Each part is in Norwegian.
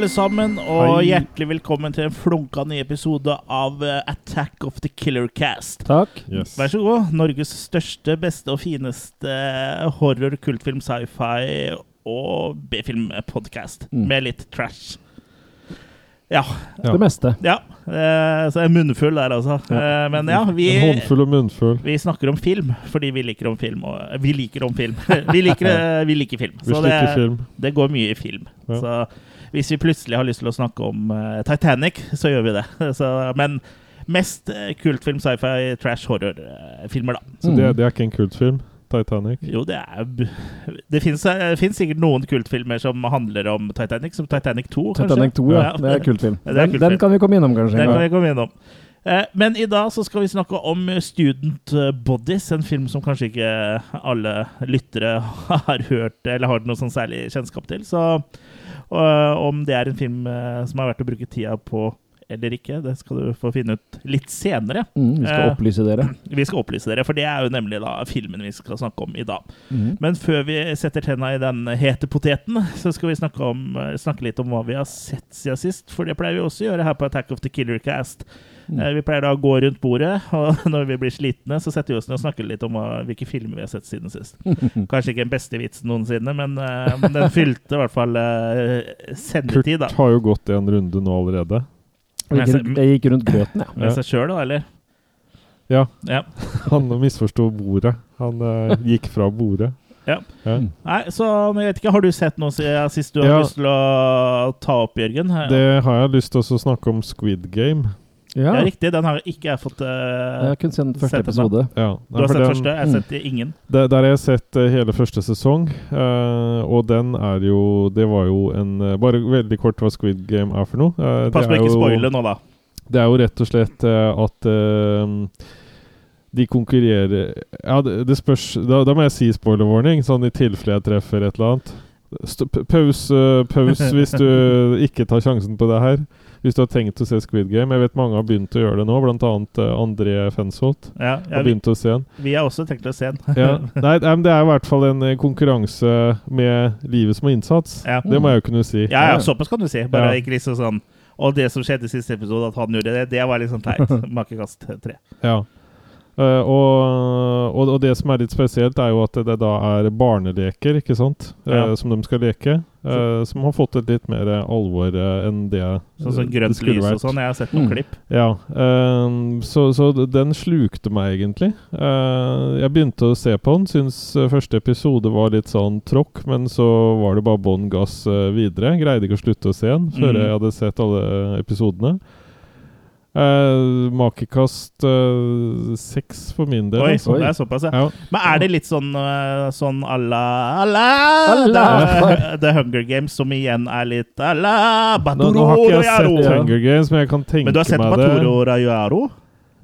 alle sammen, og Hei. hjertelig velkommen til en flunka ny episode av eh, Attack of the Killer Cast. Takk. Yes. Vær så god. Norges største, beste og fineste horror, kultfilm, sci-fi og B-film-podkast. Mm. Med litt trash. Ja. Ja. Det meste. ja. Så jeg er munnfull der, altså. Ja. men ja, vi En håndfull og munnfull. vi snakker om film fordi vi liker om film. Og, vi liker om film. vi, liker, eh, vi liker film. Vi Så det, film. det går mye i film. Ja. Så hvis vi plutselig har lyst til å snakke om uh, Titanic, så gjør vi det. Så, men mest uh, kultfilm, sci-fi, trash, horror-filmer, da. Så Mm. det, det er ikke en kultfilm? Titanic? Jo, det er b- Det fins sikkert noen kultfilmer som handler om Titanic, som Titanic 2, kanskje. Titanic 2, ja. Det er kultfilm. Den, er Den, kultfilm. den kan vi komme innom, kanskje. Den kan vi komme innom. Eh, Men i dag så skal vi snakke om Student Bodies, en film som kanskje ikke alle lyttere har hørt eller har noe sånn særlig kjennskap til. Så og om det er en film eh, som er verdt å bruke tida på eller ikke, det skal du få finne ut litt senere. Mm, vi skal Eh, opplyse dere. Vi skal opplyse dere, for det er jo nemlig da filmen vi skal snakke om i dag. Mm. Men før vi setter tenna i den hete poteten, så skal vi snakke, om, eh, snakke litt om hva vi har sett siden sist. For det pleier vi også å gjøre her på Attack of the Killer Cast. Mm. Vi pleier da å gå rundt bordet, og når vi blir slitne, så setter vi oss ned og snakker litt om hvilke filmer vi har sett siden sist. Kanskje ikke den beste vitsen noensinne, men eh, men den fylte i hvert fall eh, sendetid, da. Kurt har jo gått en runde nå allerede. Jeg gikk, jeg gikk rundt grøten, ja. Med seg sjøl, da, eller? Ja, Ja. han misforsto bordet. Han uh, gikk fra bordet. Ja. Mm. Nei, så jeg vet ikke, har du sett noe siden sist du har Ja. lyst til å ta opp, Jørgen? Det har jeg lyst til å snakke om Squid Game. Ja, Ja, riktig. Den har ikke jeg fått uh, jeg har kun sett første Sett den, da. episode. Ja, Du har sett den- første? Jeg har Mm. sett ingen. Der, der har jeg sett eh, hele første sesong, uh, og den er jo Det var jo en Bare veldig kort hva Squid Game er for noe. Uh, Pass det på er ikke spoile nå, da. Det er jo rett og slett at eh, de konkurrerer Ja, det, det spørs da, da må jeg si spoiler warning, sånn i tilfelle jeg treffer et eller annet. St p- paus, eh, hvis du ikke tar sjansen på det her. Hvis du har tenkt å se Squid Game. Jeg vet mange har begynt å gjøre det nå, bl.a. Uh, André Fensholt Ja, ja, har begynt å se den. vi har også tenkt å se den. Ja. Nei, men det er i hvert fall en eh, konkurranse med livet som innsats. Ja. Det må jeg jo kunne si. Ja, ja, såpass kan du si. Bare ikke liksom sånn Og det som skjedde i siste episode, at han gjorde det, det var liksom teit. Makekast tre. Ja. Uh, og, og, og det som er litt spesielt, er jo at det, da er barneleker, ikke sant? Ja. Uh, som de skal leke. Eh, som har fått et litt mer alvor uh, enn det Sånn som grønt lys og sånn. Jeg har sett noen Mm. klipp. Ja. uh, så, så den slukte meg egentlig. Eh, jeg begynte å se på den, syns eh, første episode var litt sånn tråkk, men så var det bare bånn gass eh, videre. Greide ikke å slutte å se den før Mm. jeg hadde sett alle eh, episodene. Eh, makekast uh, seks for min del. Oi, altså. det er såpass, ja. Ja. Men er det litt sånn uh, sånn à la à la The, The Hunger Games, som igjen er litt à la Nå, Royaro? nå har ikke jeg sett Hunger Games, men jeg kan tenke Men du har sett meg Battle det.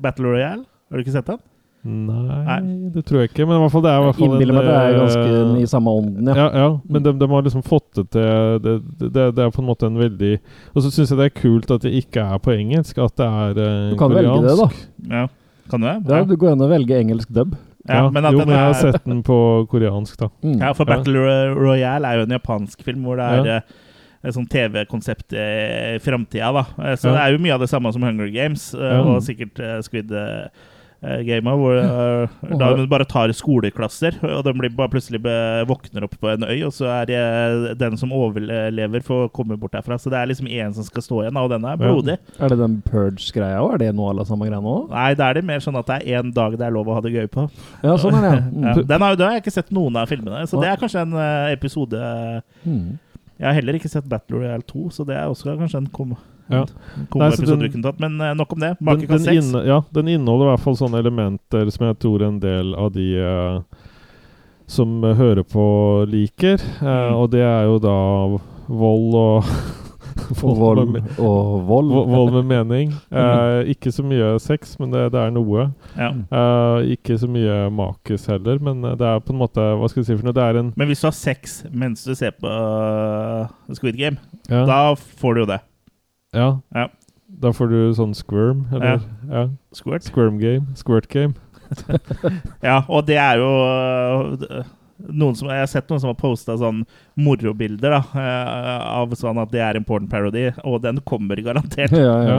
Battle Royale? Har du ikke sett den? Nei, Nei. det tror jeg ikke. Men i hvert fall det er i hvert fall Innbiller meg at det er eh, ganske i samme ånden, ja. Ja, ja, men de, de har liksom fått det til det, det, det er på en måte en veldig Og så syns jeg det er kult at det ikke er på engelsk, at det er uh, Du kan velge det, da. Ja. Kan du det? Ja, du går an og velger engelsk dub. Ja, men at jo, men jeg har er- sett den på koreansk, da. Mm. Ja, for Battle Ro- Royale er jo en japansk film hvor det er Ja. sånn et sånt TV-konsept i framtida. da. Eh, Så Ja. det er jo mye av det samme som Hunger Games, eh, Ja. og sikkert uh, Squid uh, Gamet, hvor eh, da de bare tar skoleklasser, og de blir bare plutselig våkner opp på en øy, og så er det den som overlever, får komme bort derfra. Så det er liksom én som skal stå igjen, og den er Ja. blodig. Er det den Purge-greia òg? Er det noe av det samme greia nå? Nei, da er det mer sånn at det er én dag det er lov å ha det gøy på. Ja, sånn er det. Ja. Mm. Den har, den har jeg ikke sett noen av filmene, så det er kanskje en eh, episode Mm. Jeg har heller ikke sett Battle Royale 2, så det er også kanskje en kom Ja. Nei, den- tatt. Men eh, nok om det. Den, Makekast den, 6. inne, ja, den inneholder i hvert fall sånne elementer som jeg tror en del av de eh, som hører på, liker. Eh, Mm. Og det er jo da vold og vold. med, Og vold. vold med mening. Eh, ikke så mye sex, men det, det er noe. Ja. Eh, ikke så mye makis heller, men eh, det er på en måte Hva skal jeg si for noe? Det er en Men hvis du har sex mens du ser på uh, Squid Game, ja, da får du jo det. Ja. Ja. Da får du sånn squirm, eller? Ja. Squirt. Squirm game. Squirt game. Ja, og det er jo uh, noen som, Jeg har sett noen som har posta sånn morobilder da, eh, av sånn at det er en pornparody, og den kommer garantert. Ja, ja.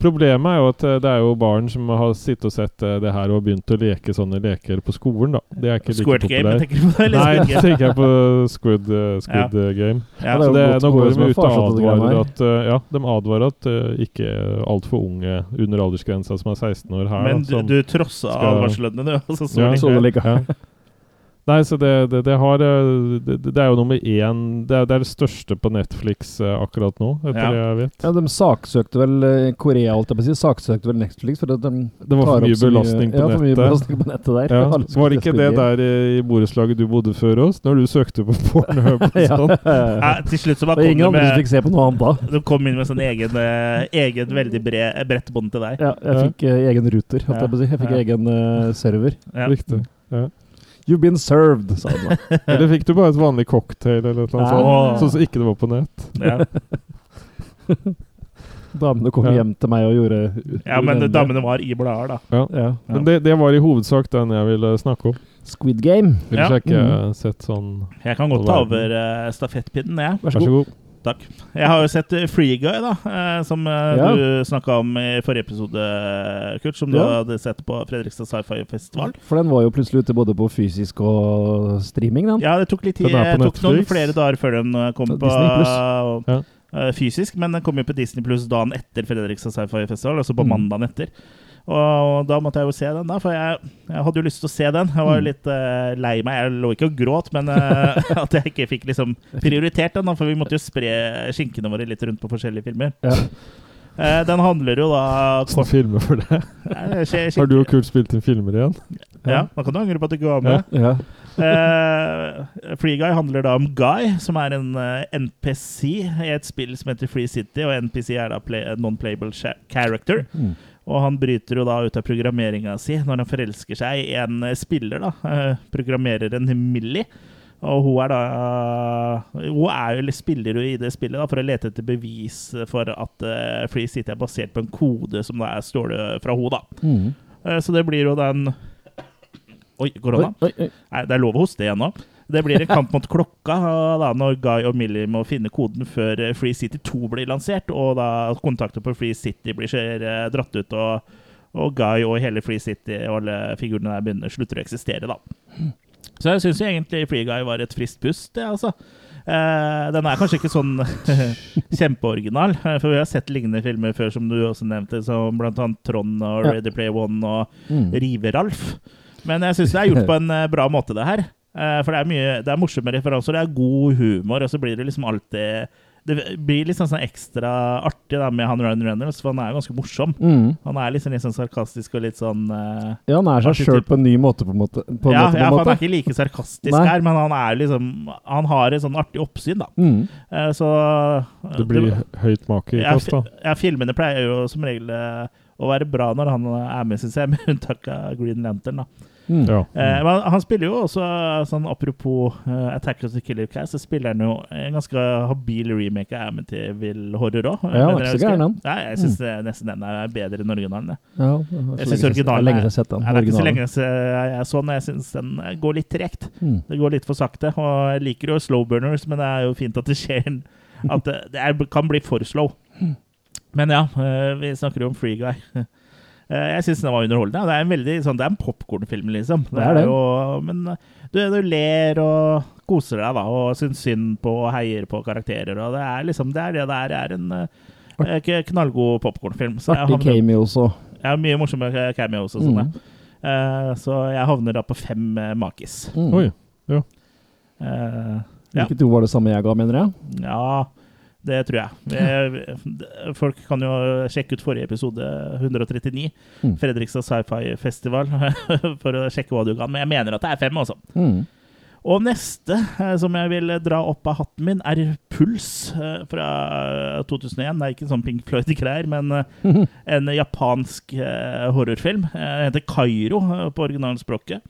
Problemet er jo at eh, det er jo barn som har sittet og sett eh, det her og begynt å leke sånne leker på skolen, da. Det er ikke like Game, tenker du på? det? Nei, så tenker jeg på Squid, eh, squid ja. Game. Ja, det er det, nå går de ut og advarer at Ja, de advarer at uh, ikke altfor unge under aldersgrensa som er 16 år her. Men da, du, som, du trossa advarslene, du. Altså, Så så Ja, Så det ligger Ja. Nei, så det, det, det har eh, det, det er jo nummer én Det er det, er det største på Netflix eh, akkurat nå, etter Ja. det jeg vet. Ja, de saksøkte vel eh, Korea, holdt jeg på å si. Saksøkte vel Netflix fordi de Det var tar for opp mye så belastning på ja, for mye belastning på nettet der. Ja. Var det ikke det der i borettslaget du bodde før oss, når du søkte på Pornhub og ja. sånn? Ja, til slutt så bare kom ingen andre som med fikk se på noe annet da. De kom inn med sånn egen, egen veldig bred, bredt bånd til deg. Ja, jeg fikk egen ruter, holdt jeg på å si. Jeg fikk Ja. egen server. Ja. Riktig. Ja. You've been served, sa han da. Eller fikk du bare et vanlig cocktail eller noe sånt? Sånn som ikke det var på nett? Ja. Damene kom Ja. hjem til meg og gjorde ja, men det, damene var i blader, da. Ja. Ja. Men det, det var i hovedsak den jeg ville snakke om. Squid Game. Har jeg ikke mm. sett sånn Jeg kan godt ta over uh, stafettpinnen, jeg. Vær Vær så god. Takk. Jeg har jo sett eh, Free Guy, da, eh, som eh, Ja. du snakka om i forrige episode, Kurt. Som du Ja. hadde sett på Fredrikstad Sci-Fi Festival. For den var jo plutselig ute både på fysisk og streaming, den. Ja, det tok litt tid. Det tok noen flere dager før den kom på Ja. fysisk, men den kom jo på Disney Pluss dagen etter Fredrikstad Sci-Fi Festival, altså på Mm. mandagen etter. Og da måtte jeg jo se den, da, for jeg, jeg hadde jo lyst til å se den. Jeg var jo Mm. litt uh, lei meg. Jeg lå ikke og gråt, men uh, at jeg ikke fikk liksom prioritert den, da, for vi måtte jo spre skinkene våre litt rundt på forskjellige filmer. Ja. Uh, den handler jo da Sånn filmer for det. Nei, skje- Har du og Kurt spilt inn filmer igjen? Ja, da kan du angre på at du ikke var med. Ja. Eh, Free Guy handler da om Guy, som er en NPC i et spill som heter Free City, og NPC er da play, non-playable character. Mm. Og han bryter jo da ut av programmeringa si når han forelsker seg i en eh, spiller, da. Eh, programmereren Millie. Og hun er da Hun er jo, spiller i det spillet da, for å lete etter bevis for at eh, Free City er basert på en kode som da er stjålet fra henne, da. Mm. Eh, så det blir jo den Oi, korona. Oi, oi, oi. Nei, det er lov å hoste igjen nå. Det blir en kamp mot klokka da, når Guy og Millie må finne koden før uh, Free City 2 blir lansert, og da kontakter på Free City blir skjer, uh, dratt ut, og, og Guy og hele Free City og alle figurene der begynner slutter å eksistere. da. Så jeg syns egentlig Free Guy var et friskt pust, det, altså. Eh, den er kanskje ikke sånn kjempeoriginal, eh, for vi har sett lignende filmer før, som du også nevnte, som annet Trond og Ready Play One og Mm. Rive-Ralf. Men jeg syns det er gjort på en eh, bra måte, det her. Eh, For det er mye Det er morsomme referanser, det er god humor, og så blir det liksom alltid Det blir liksom sånn, ekstra artig da med han Ryan Reynolds, for han er jo ganske morsom. Mm. Han er liksom litt sånn sarkastisk og litt sånn uh, Ja, han er seg sjøl på en ny måte, på en måte. På en ja, måte, på ja, han er ikke like sarkastisk her, men han er liksom Han har et sånn artig oppsyn, da. Mm. Uh, Så uh, Det blir høyt make i ja, da. ja, filmene pleier jo som regel å være bra når han er med, syns jeg, med unntak av Green Lantern, da. Mm. Ja. Eh, men han spiller jo også, sånn apropos uh, Attack of the Killer Cast, så spiller han jo en ganske habil remake av Amityville Horror òg. Ja, ikke så gæren, han. Nei, jeg syns nesten den er bedre enn originalen. jeg. Ja, Jeg så synes originalen er lenge er- jeg sett den. Det er ikke så lenge siden jeg så den. Jeg syns den går litt tregt. Mm. Det går litt for sakte. Og jeg liker jo slow burners, men det er jo fint at det skjer en- At det, det er, kan bli for slow. Men ja, eh, vi snakker jo om Free Guy. Eh, Jeg syns den var underholdende. Det er en veldig sånn, det er en popkornfilm, liksom. Det er det. Jo, men eh, du, du ler og koser deg, da, og syns synd på og heier på karakterer. Og det er liksom det er det der er. Det er en eh, knallgod popkornfilm. Artig Kami også ja, mye morsomme cameo også. Sånn, mm. uh, så jeg havner da på fem uh, makis. mm. Oi. Eh, ja. Hvilket ord var det samme jeg ga, mener jeg? ja, det tror jeg. Folk kan jo sjekke ut forrige episode, 139, Mm. Fredrikstad Sci-Fi Festival, for å sjekke hva du kan. Men jeg mener at det er fem, altså. Mm. Og neste eh, som jeg vil dra opp av hatten min, er Puls eh, fra 2001. Det er ikke sånn Pink Floyd-greier, men eh, en japansk horrorfilm. Den heter Kairo på originalspråket.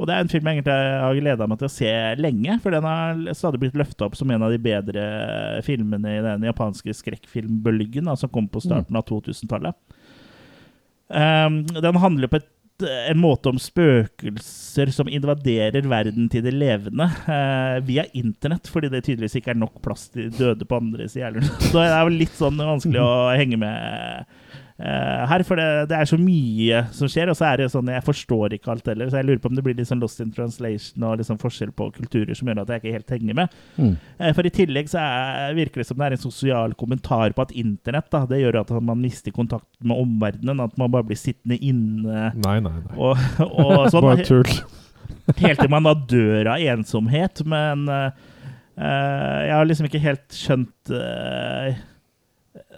Og det er en film jeg egentlig har gleda meg til å se lenge, for den har stadig blitt løfta opp som en av de bedre filmene i den japanske skrekkfilmbølgen da, som kom på starten av 2000-tallet. Um, den handler på et en måte om spøkelser som invaderer verden til det levende uh, via internett, fordi det tydeligvis ikke er nok plass til døde på andre sider. Så det er jo litt sånn vanskelig å henge med her, for det, det, er så mye som skjer, og så er det sånn jeg forstår ikke alt heller. Så jeg lurer på om det blir litt sånn lost in translation og liksom forskjell på kulturer som gjør at jeg ikke helt henger med. Mm. Eh, for i tillegg så er, virker det som det er en sosial kommentar på at internett da, det gjør at man mister kontakt med omverdenen, at man bare blir sittende inne Nei, nei, nei. og, og sånn. Bare tull. Helt til man da dør av ensomhet, men uh, jeg har liksom ikke helt skjønt uh,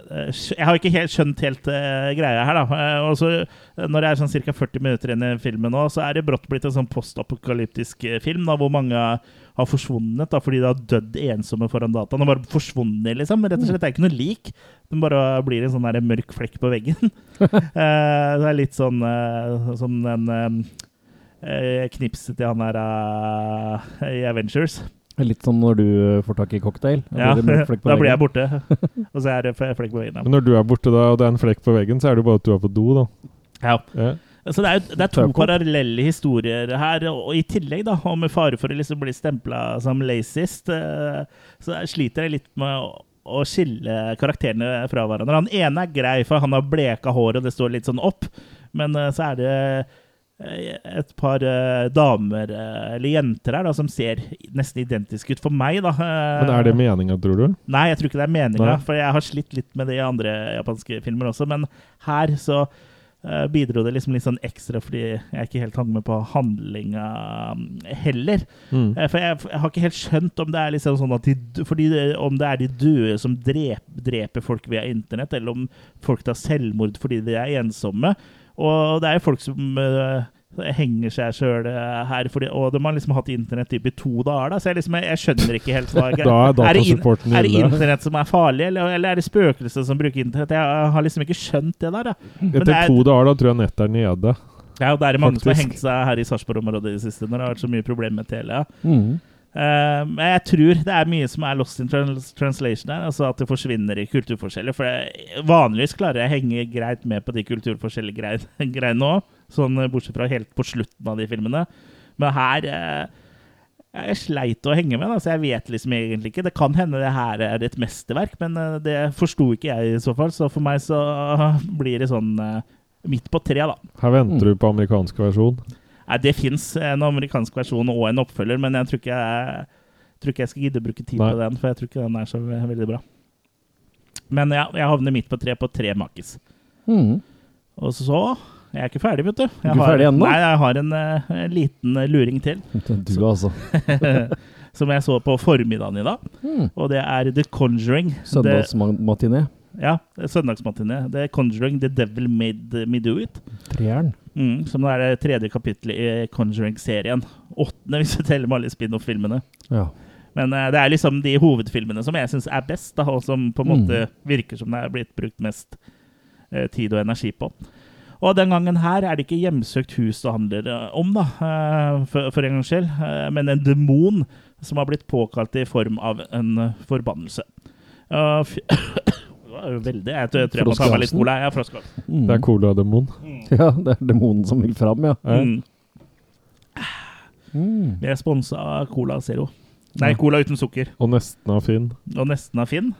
jeg har ikke helt skjønt helt uh, greia her, da. Uh, og så, når det er sånn ca. 40 minutter igjen i filmen nå, så er det brått blitt en sånn postapokalyptisk film da, hvor mange har forsvunnet da, fordi de har dødd ensomme foran dataen. Og bare forsvunnet, liksom. Rett og slett. Det er ikke noe lik. Den bare blir en sånn der mørk flekk på veggen. uh, det er litt sånn som den knipset til han der i Avengers. Litt som når du får tak i cocktail. Ja, da blir jeg borte. Og så er det flekk på veggen. Men når du er borte da, og det er en flekk på veggen, så er det jo bare at du er på do, da. Ja. ja. Så det er, det er to parallelle historier her, og i tillegg, da, og med fare for å liksom bli stempla som lazist, så sliter jeg litt med å, å skille karakterene fra hverandre. Han ene er grei, for han har bleka hår, og det står litt sånn opp, men så er det et par uh, damer, uh, eller jenter her, da, som ser nesten identiske ut for meg. da. Men Er det meninga, tror du? Nei, jeg tror ikke det er meninga. For jeg har slitt litt med det i andre japanske filmer også. Men her så bidro det liksom litt sånn ekstra fordi jeg ikke helt hang med på handlinga heller. Mm. for jeg, jeg, har ikke helt skjønt om det er liksom sånn at de, fordi det, om det er de døde som dreper, dreper folk via internett, eller om folk tar selvmord fordi de er ensomme. Og det er jo folk som uh, henger seg sjøl her, fordi, og de har liksom hatt internett i to dager. Da, så jeg, liksom, jeg skjønner ikke helt hva da er, er, det in, er det internett som er farlig, eller, eller er det spøkelser som bruker internett? Jeg har liksom ikke skjønt det der. Da. Etter er, to dager da tror jeg nettet er nede. Ja, og det er mange Faktisk. som har hengt seg her i Sarpsborg-området i det siste når det har vært så mye problemer med Telia. Mm. Uh, men jeg tror det er mye som er lost in trans translation her. Altså at det forsvinner i kulturforskjeller. For jeg, vanligvis klarer jeg å henge greit med på de kulturforskjellige greiene òg. Sånn eh, bortsett fra helt på slutten av de filmene. Men her uh, Jeg sleit å henge med. Altså, jeg vet liksom egentlig ikke. Det kan hende det her er et mesterverk, men det forsto ikke jeg i så fall. Så for meg så blir det sånn midt på tre, da. Her venter du på amerikansk versjon? Nei, Det fins en amerikansk versjon og en oppfølger, men jeg tror ikke jeg, tror ikke jeg skal gidde å bruke tid Nei. på den, for jeg tror ikke den er så veldig bra. Men ja, jeg havner midt på tre på tre makis. Mm. Og så Jeg er ikke ferdig, vet du. Jeg du er ferdig ennå? Nei, jeg har en, eh, en liten eh, luring til. Du, altså. som jeg så på formiddagen i dag. Mm. Og det er The Conjuring. Søndagsmatiné? Ja, søndagsmatiné. er Conjuring, The Devil Made Me Do It. Treeren. Mm, som er det tredje kapittelet i Conjuring-serien. Åttende, hvis du teller med alle spin-off-filmene. Ja. Men uh, det er liksom de hovedfilmene som jeg syns er best, da, og som på en måte mm. virker som det er blitt brukt mest uh, tid og energi på. Og den gangen her er det ikke hjemsøkt hus det handler uh, om, da, for, for, en gangs skyld, men en demon som har blitt påkalt i form av en forbannelse. Var veldig Jeg tror jeg, må ta meg litt cola. Ja, mm. Det er cola-demon. Mm. Ja, det er demonen som vil fram, ja. Mm. Mm. Vi er sponsa av Cola Zero. Nei, Cola uten sukker. Og nesten av Finn. Og nesten av Finn.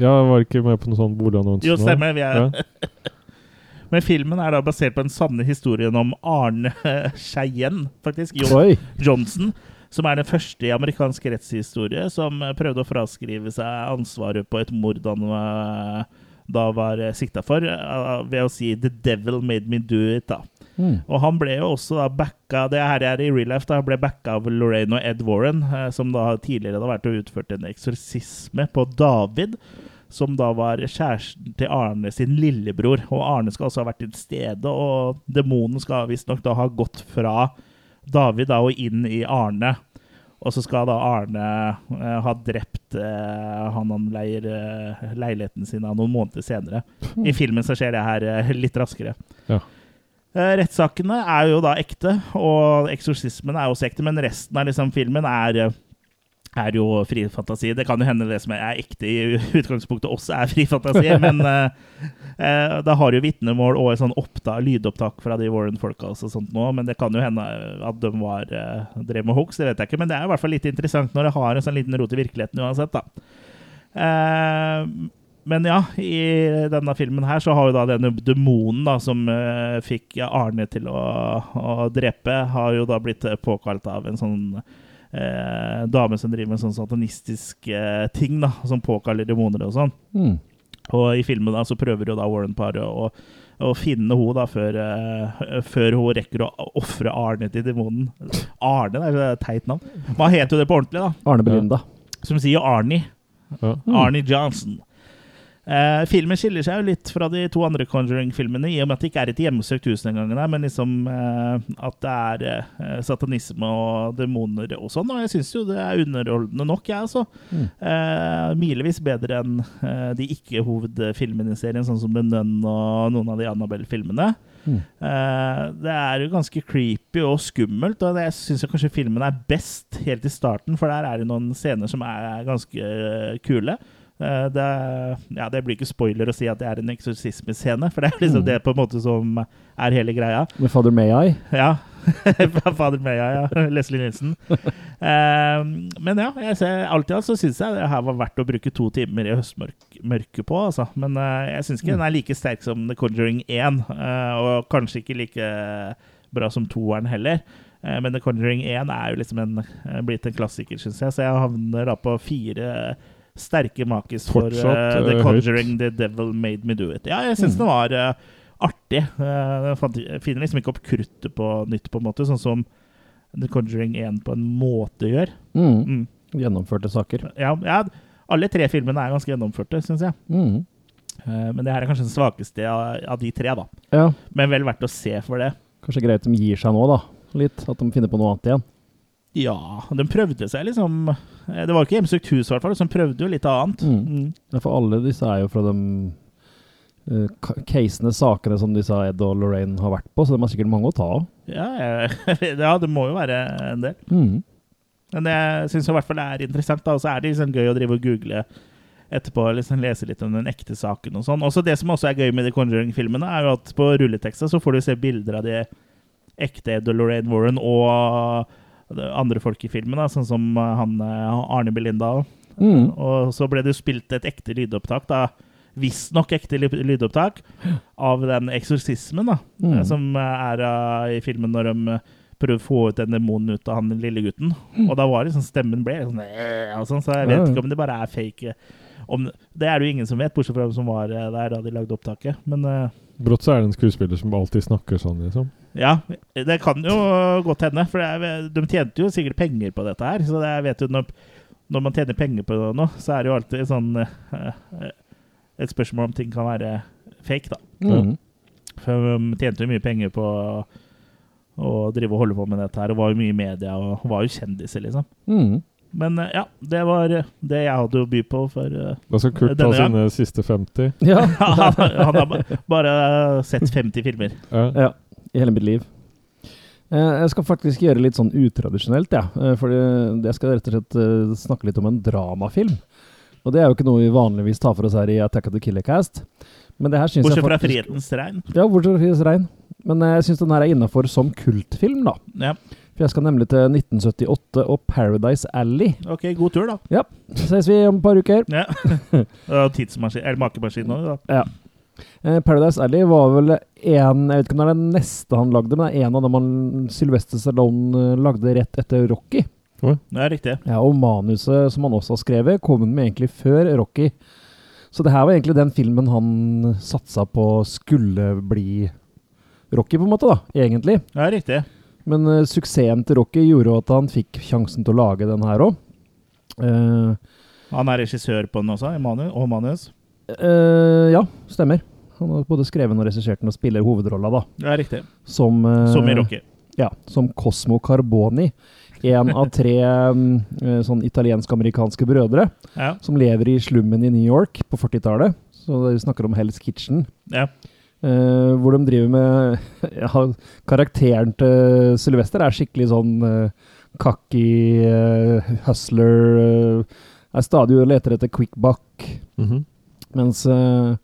Ja, var ikke med på noen sånn boligannonse Jo, stemmer. Vi er ja. Men filmen er da basert på den sanne historien om Arne Skeien, faktisk. John Johnson som er den første i amerikansk rettshistorie som prøvde å fraskrive seg ansvaret på et mord han eh, da var sikta for, eh, ved å si 'The devil made me do it'. da. Mm. Og han ble jo også da backa Det her er i real life, da, ble backa av Lorraine og Ed Warren, eh, som da tidligere hadde vært og utført en eksorsisme på David. Som da var kjæresten til Arne sin lillebror. Og Arne skal også ha vært til stede, og demonen skal visstnok da ha gått fra David da, og inn i Arne. Og så skal da Arne uh, ha drept uh, han han leier uh, leiligheten sin av noen måneder senere. Mm. I filmen så skjer det her litt raskere. Ja. rettssakene er jo da ekte, og eksorsismen er også ekte, men resten av liksom filmen er er jo fri fantasi. Det kan jo hende det som er ekte i utgangspunktet også er fri fantasi, men eh, eh, da har jo vitnemål og sånn opptak, lydopptak fra de Warren-folka og sånt nå, men det kan jo hende at de var, eh, drev med hoax, det vet jeg ikke, men det er i hvert fall litt interessant når det har en sånn liten rot i virkeligheten uansett, da. Eh, men ja, i denne filmen her så har jo da denne demonen da, som eh, fikk Arne til å, å drepe, har jo da blitt eh, påkalt av en sånn eh, dame som driver med sånn satanistisk eh, ting, da, som påkaller demoner og sånn. Mm. Og i filmen da så prøver jo da Warren-paret å, å finne henne da før, eh, før hun rekker å ofre Arne til demonen. Arne, det er et teit navn. Hva heter jo det på ordentlig, da? Arne Belinda. Som sier Arnie. Ja. Mm. Arnie Johnson. Eh, filmen skiller seg jo litt fra de to andre Conjuring-filmene, i og med at det ikke er et hjemmesøkt hus den gangen, men liksom eh, at det er eh, satanisme og demoner og sånn. Og jeg syns jo det er underholdende nok, jeg, altså. Mm. Eh, milevis bedre enn eh, de ikke-hovedfilmene i serien, sånn som The Nun og noen av de Annabelle-filmene. Mm. Eh, det er jo ganske creepy og skummelt, og jeg syns kanskje filmen er best helt i starten, for der er det noen scener som er ganske kule. Eh, det, ja, det blir ikke spoiler å si at det er en eksorsismescene, for det er liksom Mm. det på en måte som er hele greia. Med Father May I. Ja. Fader I, ja. Leslie Nilsen. um, men ja, jeg ser, alltid alt så syns jeg det her var verdt å bruke to timer i høstmørket på. Altså. Men uh, jeg syns ikke den er like sterk som The Conjuring 1, uh, og kanskje ikke like bra som toeren heller. Eh, men The Conjuring 1 er jo liksom en, eh, blitt en klassiker, syns jeg, så jeg havner da på fire sterke makis for Fortsatt, eh, The Conjuring The Devil Made Me Do It. Ja, jeg syns Mm. den var uh, artig. Uh, Jeg finner liksom ikke opp kruttet på nytt, på en måte, sånn som The Conjuring 1 på en måte gjør. Mm. Mm. Gjennomførte saker. Ja, ja, alle tre filmene er ganske gjennomførte, syns jeg. Mm. Eh, Men det her er kanskje den svakeste av, av de tre, da. Ja, Men vel verdt å se for det. kanskje greit de gir seg nå, da. Litt. At de finner på noe annet igjen. Ja, de prøvde seg liksom eh, Det var ikke Hjemsøkt hus, i hvert fall. De prøvde jo litt annet. Mm. Ja, for alle disse er jo fra de uh, casene, sakene som disse Ed og Lorraine har vært på, så de har sikkert mange å ta av. Ja, ja, det må jo være en del. Mm. Men jeg syns i hvert fall det er interessant. da, Og så er det liksom gøy å drive og google etterpå. liksom Lese litt om den ekte saken og sånn. Også Det som også er gøy med de Conjuring-filmene, er jo at på rulleteksta så får du se bilder av de ekte Ed og Lorraine Warren og andre folk i filmen, da, sånn som eh, han eh, Arne Belinda. Mm. Og så ble det spilt et ekte lydopptak, da. Visstnok ekte lydopptak av den eksorsismen, da. Mm. eh, Som er uh, i filmen når de prøver å få ut den demonen ut av han lille gutten. Og da var det sånn stemmen ble sånn, sånn, så jeg vet ikke om det bare er fake. Om, det er det jo ingen som vet, bortsett fra dem som var der da de lagde opptaket. Men eh, Brått så er det en skuespiller som alltid snakker sånn, liksom. ja, det kan jo godt hende. For det er, de tjente jo sikkert penger på dette her. Så det, jeg vet jo når, når man tjener penger på noe, så er det jo alltid sånn eh, eh, et spørsmål om ting kan være fake, da. Mm. For de tjente jo mye penger på å drive og holde på med dette her, og var jo mye i media og var jo kjendiser, liksom. Mm. Men eh, ja, det var eh, det jeg hadde å by på for eh, Da skal Kurt ta sine siste 50. Ja. han, han har bare sett 50 filmer. Ja. ja. I hele mitt liv. Eh, Jeg skal faktisk gjøre litt sånn utradisjonelt, ja. Eh, For jeg skal rett og slett snakke litt om en dramafilm. Og det er jo ikke noe vi vanligvis tar for oss her i Attack of the Killer Cast. Men det her syns jeg Bortsett fra faktisk 'Frihetens regn'. Ja, bortsett fra Frihetens regn. Men jeg syns den her er innafor som kultfilm, da. Ja. For jeg skal nemlig til 1978 og Paradise Alley. Ok, god tur, da. Så ses vi om et par uker. Ja. Tidsmaskin, eller makemaskin òg, da. Ja. Paradise Alley var vel en Jeg vet ikke om det er den neste han lagde, men det er en av dem han Sylvester Stallone eh, lagde rett etter Rocky. Det er riktig. Ja, Og manuset som han også har skrevet, kom han med egentlig før Rocky. Så det her var egentlig den filmen han satsa på skulle bli Rocky, på en måte, da, egentlig. Det er riktig. Men uh, suksessen til Rocky gjorde at han fikk sjansen til å lage den her òg. Han er regissør på den også, manu, og manus. Uh, ja, stemmer. Han har både skrevet og regissert den og spiller hovedrolla, da. Det er riktig. Som, eh, Som i Rocky. Ja, som Cosmo Carboni. En av tre mm, eh, sånn italiensk-amerikanske brødre Ja. som lever i slummen i New York på 40-tallet. Så de snakker om Hell's Kitchen. ja. Eh, hvor de driver med ja, Karakteren til Sylvester er skikkelig sånn uh, cocky uh, hustler. er stadig og leter etter quick buck. Mhm. Mens eh,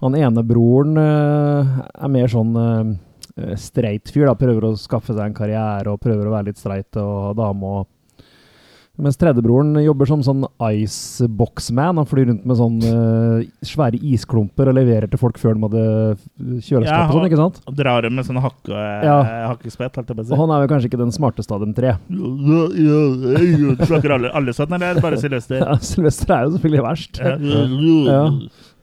han ene broren er mer sånn uh, streit fyr. da, Prøver å skaffe seg en karriere og prøver å være litt streit og dame. og mens tredjebroren jobber som sånn iceboxman. Han flyr rundt med sånn uh, svære isklumper og leverer til folk før de hadde kjøleskap Ja, og sånn, ikke sant? Og drar dem med sånn hakke, Ja. hakkespett, helt Og han er jo kanskje ikke den smarteste av dem tre. Snakker alle, alle sånn, eller er bare Sylvester? Ja, Sylvester er jo selvfølgelig verst. Ja. Ja.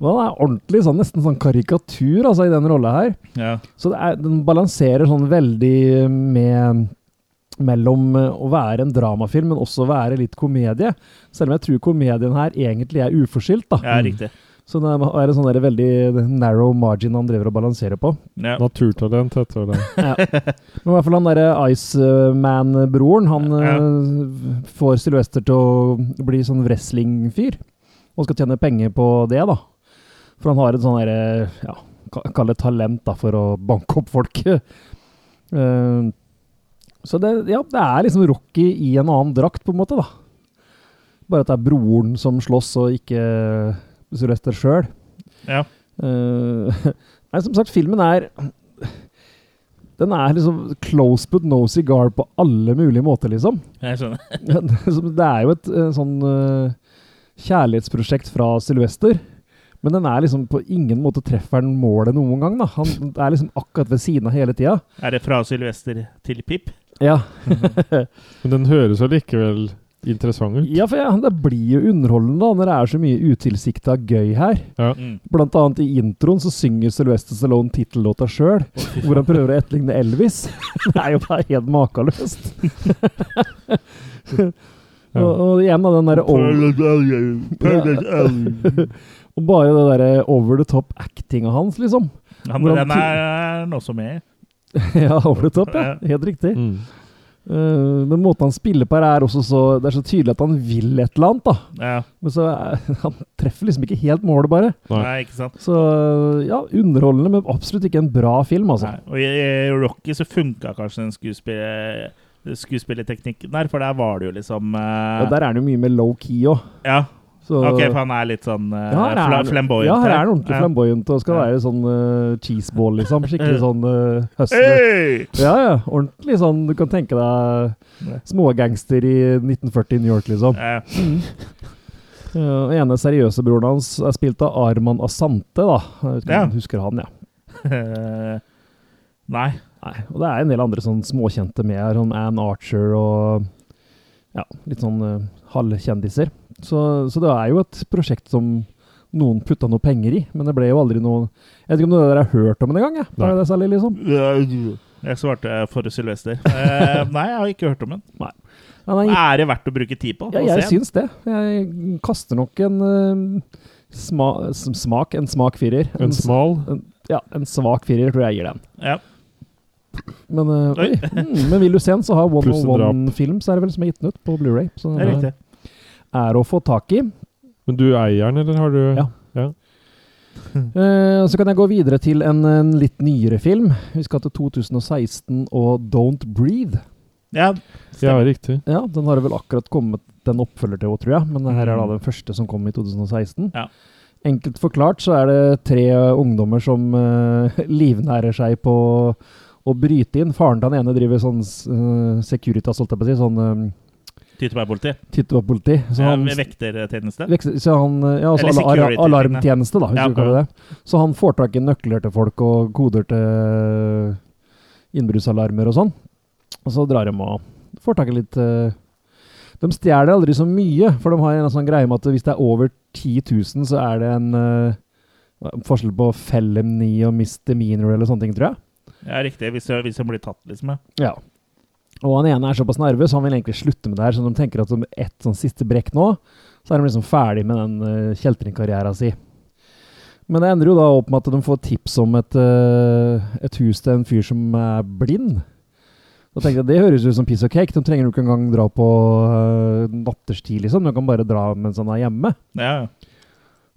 Han er ordentlig sånn, nesten sånn karikatur altså, i den rolla her. Ja. Så det er, den balanserer sånn veldig med mellom eh, å være en dramafilm, men også være litt komedie. Selv om jeg tror komedien her egentlig er uforskyldt. da. ja, riktig. Så det er en sånn der veldig narrow margin han driver og balanserer på. Ja. Naturtalent heter det. Ja. Men i hvert fall han derre Iceman-broren, han ja. får Sylvester til å bli sånn wrestlingfyr. Og skal tjene penger på det, da. For han har et sånn derre ja, Kall det talent da, for å banke opp folk. Eh, så det, ja, det er liksom Rocky i en annen drakt, på en måte, da. Bare at det er broren som slåss, og ikke Sylvester sjøl. ja. Uh, nei, som sagt, filmen er Den er liksom close but no cigar på alle mulige måter, liksom. Jeg skjønner. det er jo et eh, sånn eh, kjærlighetsprosjekt fra Sylvester. Men den er liksom på ingen måte treffer den målet noen gang. da. Han er liksom akkurat ved siden av hele tida. Er det fra Sylvester til Pip? Ja. Men den høres allikevel interessant ut. ja, for ja, det blir jo underholdende da, når det er så mye utilsikta gøy her. Ja. Mm. Blant annet i introen så synger Sylvester Stallone tittellåta sjøl, hvor han prøver å etterligne Elvis. Det er jo bare helt makeløst. og, og igjen da, den derre Og bare det derre over the top actinga hans, liksom. Han, men den er han også med. ja, over the top, ja. Helt riktig. Mm. Uh, men måten han spiller på her, er også så Det er så tydelig at han vil et eller annet, da. Ja. Men så uh, han treffer liksom ikke helt målet, bare. Nei. Ikke sant? Så ja, underholdende, men absolutt ikke en bra film, altså. Nei. Og i i Rocky så funka kanskje den skuespiller, skuespillerteknikken der, for der var det jo liksom eh, Og der er det jo mye med low-key òg. Ja, ok, for han er litt sånn uh, Ja, er flamboyant. Ja, her er han ordentlig Ja. flamboyant og skal Ja. være sånn uh, cheeseball, liksom. Skikkelig sånn uh, hustler. Hey! Ja, ja. Ordentlig sånn Du kan tenke deg smågangster i 1940 i New York, liksom. Den Ja, og ene seriøse broren hans er spilt av Arman Asante, da. Jeg vet ikke om du husker han, ja. Eh, Nei. Nei, og det er en del andre sånn småkjente med her, sånn Ann Archer og ja, litt sånn halvkjendiser. Så, så det er jo et prosjekt som noen putta noe penger i, men det ble jo aldri noe Jeg vet ikke om dere har hørt om det engang? jeg. Nei. Er det særlig, liksom? Jeg svarte for Sylvester. Eh, nei, jeg har ikke hørt om den. Nei. nei, Er det verdt å bruke tid på? ja, jeg syns det. Jeg kaster nok en uh, sma, smak, en smak firer. En en smal en, ja, en svak firer tror jeg gir den. Ja. Men, uh, Oi. Mm, men vil du se den, så har One of One Films er det vel som er gitt den ut på Blu-ray. Så Det er riktig. Er å få tak i. Men du eier den, eller har du Ja. Eh, så kan jeg gå videre til en, en litt nyere film. Vi skal til 2016 og Don't Breathe. Ja, Ja, riktig. Ja, Den har vel akkurat kommet en oppfølger til, tror jeg. Men her er da den første som kom i 2016. Ja. Enkelt forklart så er det tre ungdommer som uh, livnærer seg på å bryte inn. Faren til den ene driver sånn uh, Securitas, holdt jeg på å si. Sånn uh, Tyttebærpoliti. Tyttebærpoliti. Så Ja, han Vektertjeneste. Vekter, Så han, ja, altså Eller ala- ala- alarmtjeneste, da, hvis Ja, du kaller det. Så han får tak i nøkler til folk og koder til innbruddsalarmer og sånn. Og så drar de og får tak i litt eh, De stjeler aldri så mye, for de har en sånn greie med at hvis det er over 10 000, så er det en eh, forskjell på felony og misdemeanor eller sånne ting, tror jeg. Ja, riktig. Hvis de, blir tatt, liksom. ja. Ja. Og han ene er såpass nervøs, han vil egentlig slutte med det her, så de tenker at som ett sånn siste brekk nå, så er de liksom ferdig med den uh, kjeltringkarrieren sin. Men det ender jo da opp med at de får tips om et, uh, et hus til en fyr som er blind. Da tenkte jeg, Det høres ut som piece of cake. De trenger jo ikke engang dra på uh, natterstid, liksom. De kan bare dra mens han er hjemme. Ja,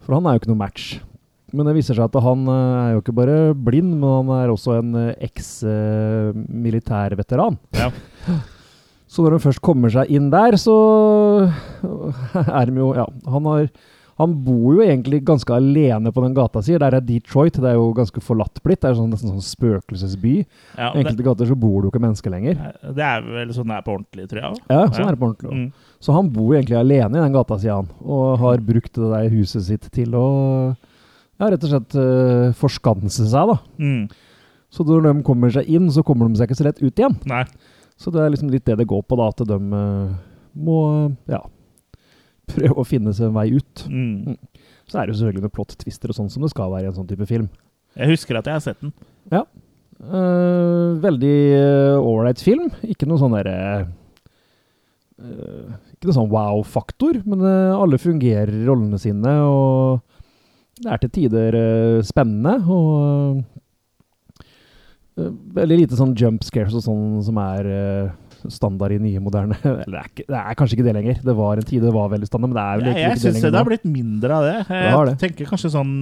For han er jo ikke noe match. Men det viser seg at han eh, er jo ikke bare blind, men han er også en eh, eks-militærveteran. ja. Så når han først kommer seg inn der, så er de jo Ja, han har han bor jo egentlig ganske alene på den gata si. Der er Detroit. Det er jo ganske forlatt blitt. Det er sånn, nesten sånn spøkelsesby. Ja, I enkelte gater så bor det jo ikke mennesker lenger. det, er vel sånn det er på ordentlig, tror jeg. også. Ja, sånn Ja. er det på ordentlig. Mm. Så han bor jo egentlig alene i den gata, sier han. Og har brukt det der huset sitt til å ja, rett og slett uh, forskanse seg, da. Mm. Så når de kommer seg inn, så kommer de seg ikke så lett ut igjen. Nei. Så det er liksom litt det det går på, da. At de uh, må ja, prøve å finne seg en vei ut. Mm. Så er det jo selvfølgelig noen plott-twister og sånn som det skal være i en sånn type film. Jeg husker at jeg har sett den. Eh, veldig ålreit film. Ikke noe sånn derre eh, Ikke noe sånn wow-faktor, men eh, alle fungerer i rollene sine, og det er til tider eh, spennende. Og eh, veldig lite sånn jump scares og sånn som er eh, standard i nye, moderne Eller det er, det er kanskje ikke det lenger. Det var en tid det var veldig standard, men det er vel Jeg, egentlig jeg ikke det syns det har blitt mindre av det. Jeg det det. tenker kanskje sånn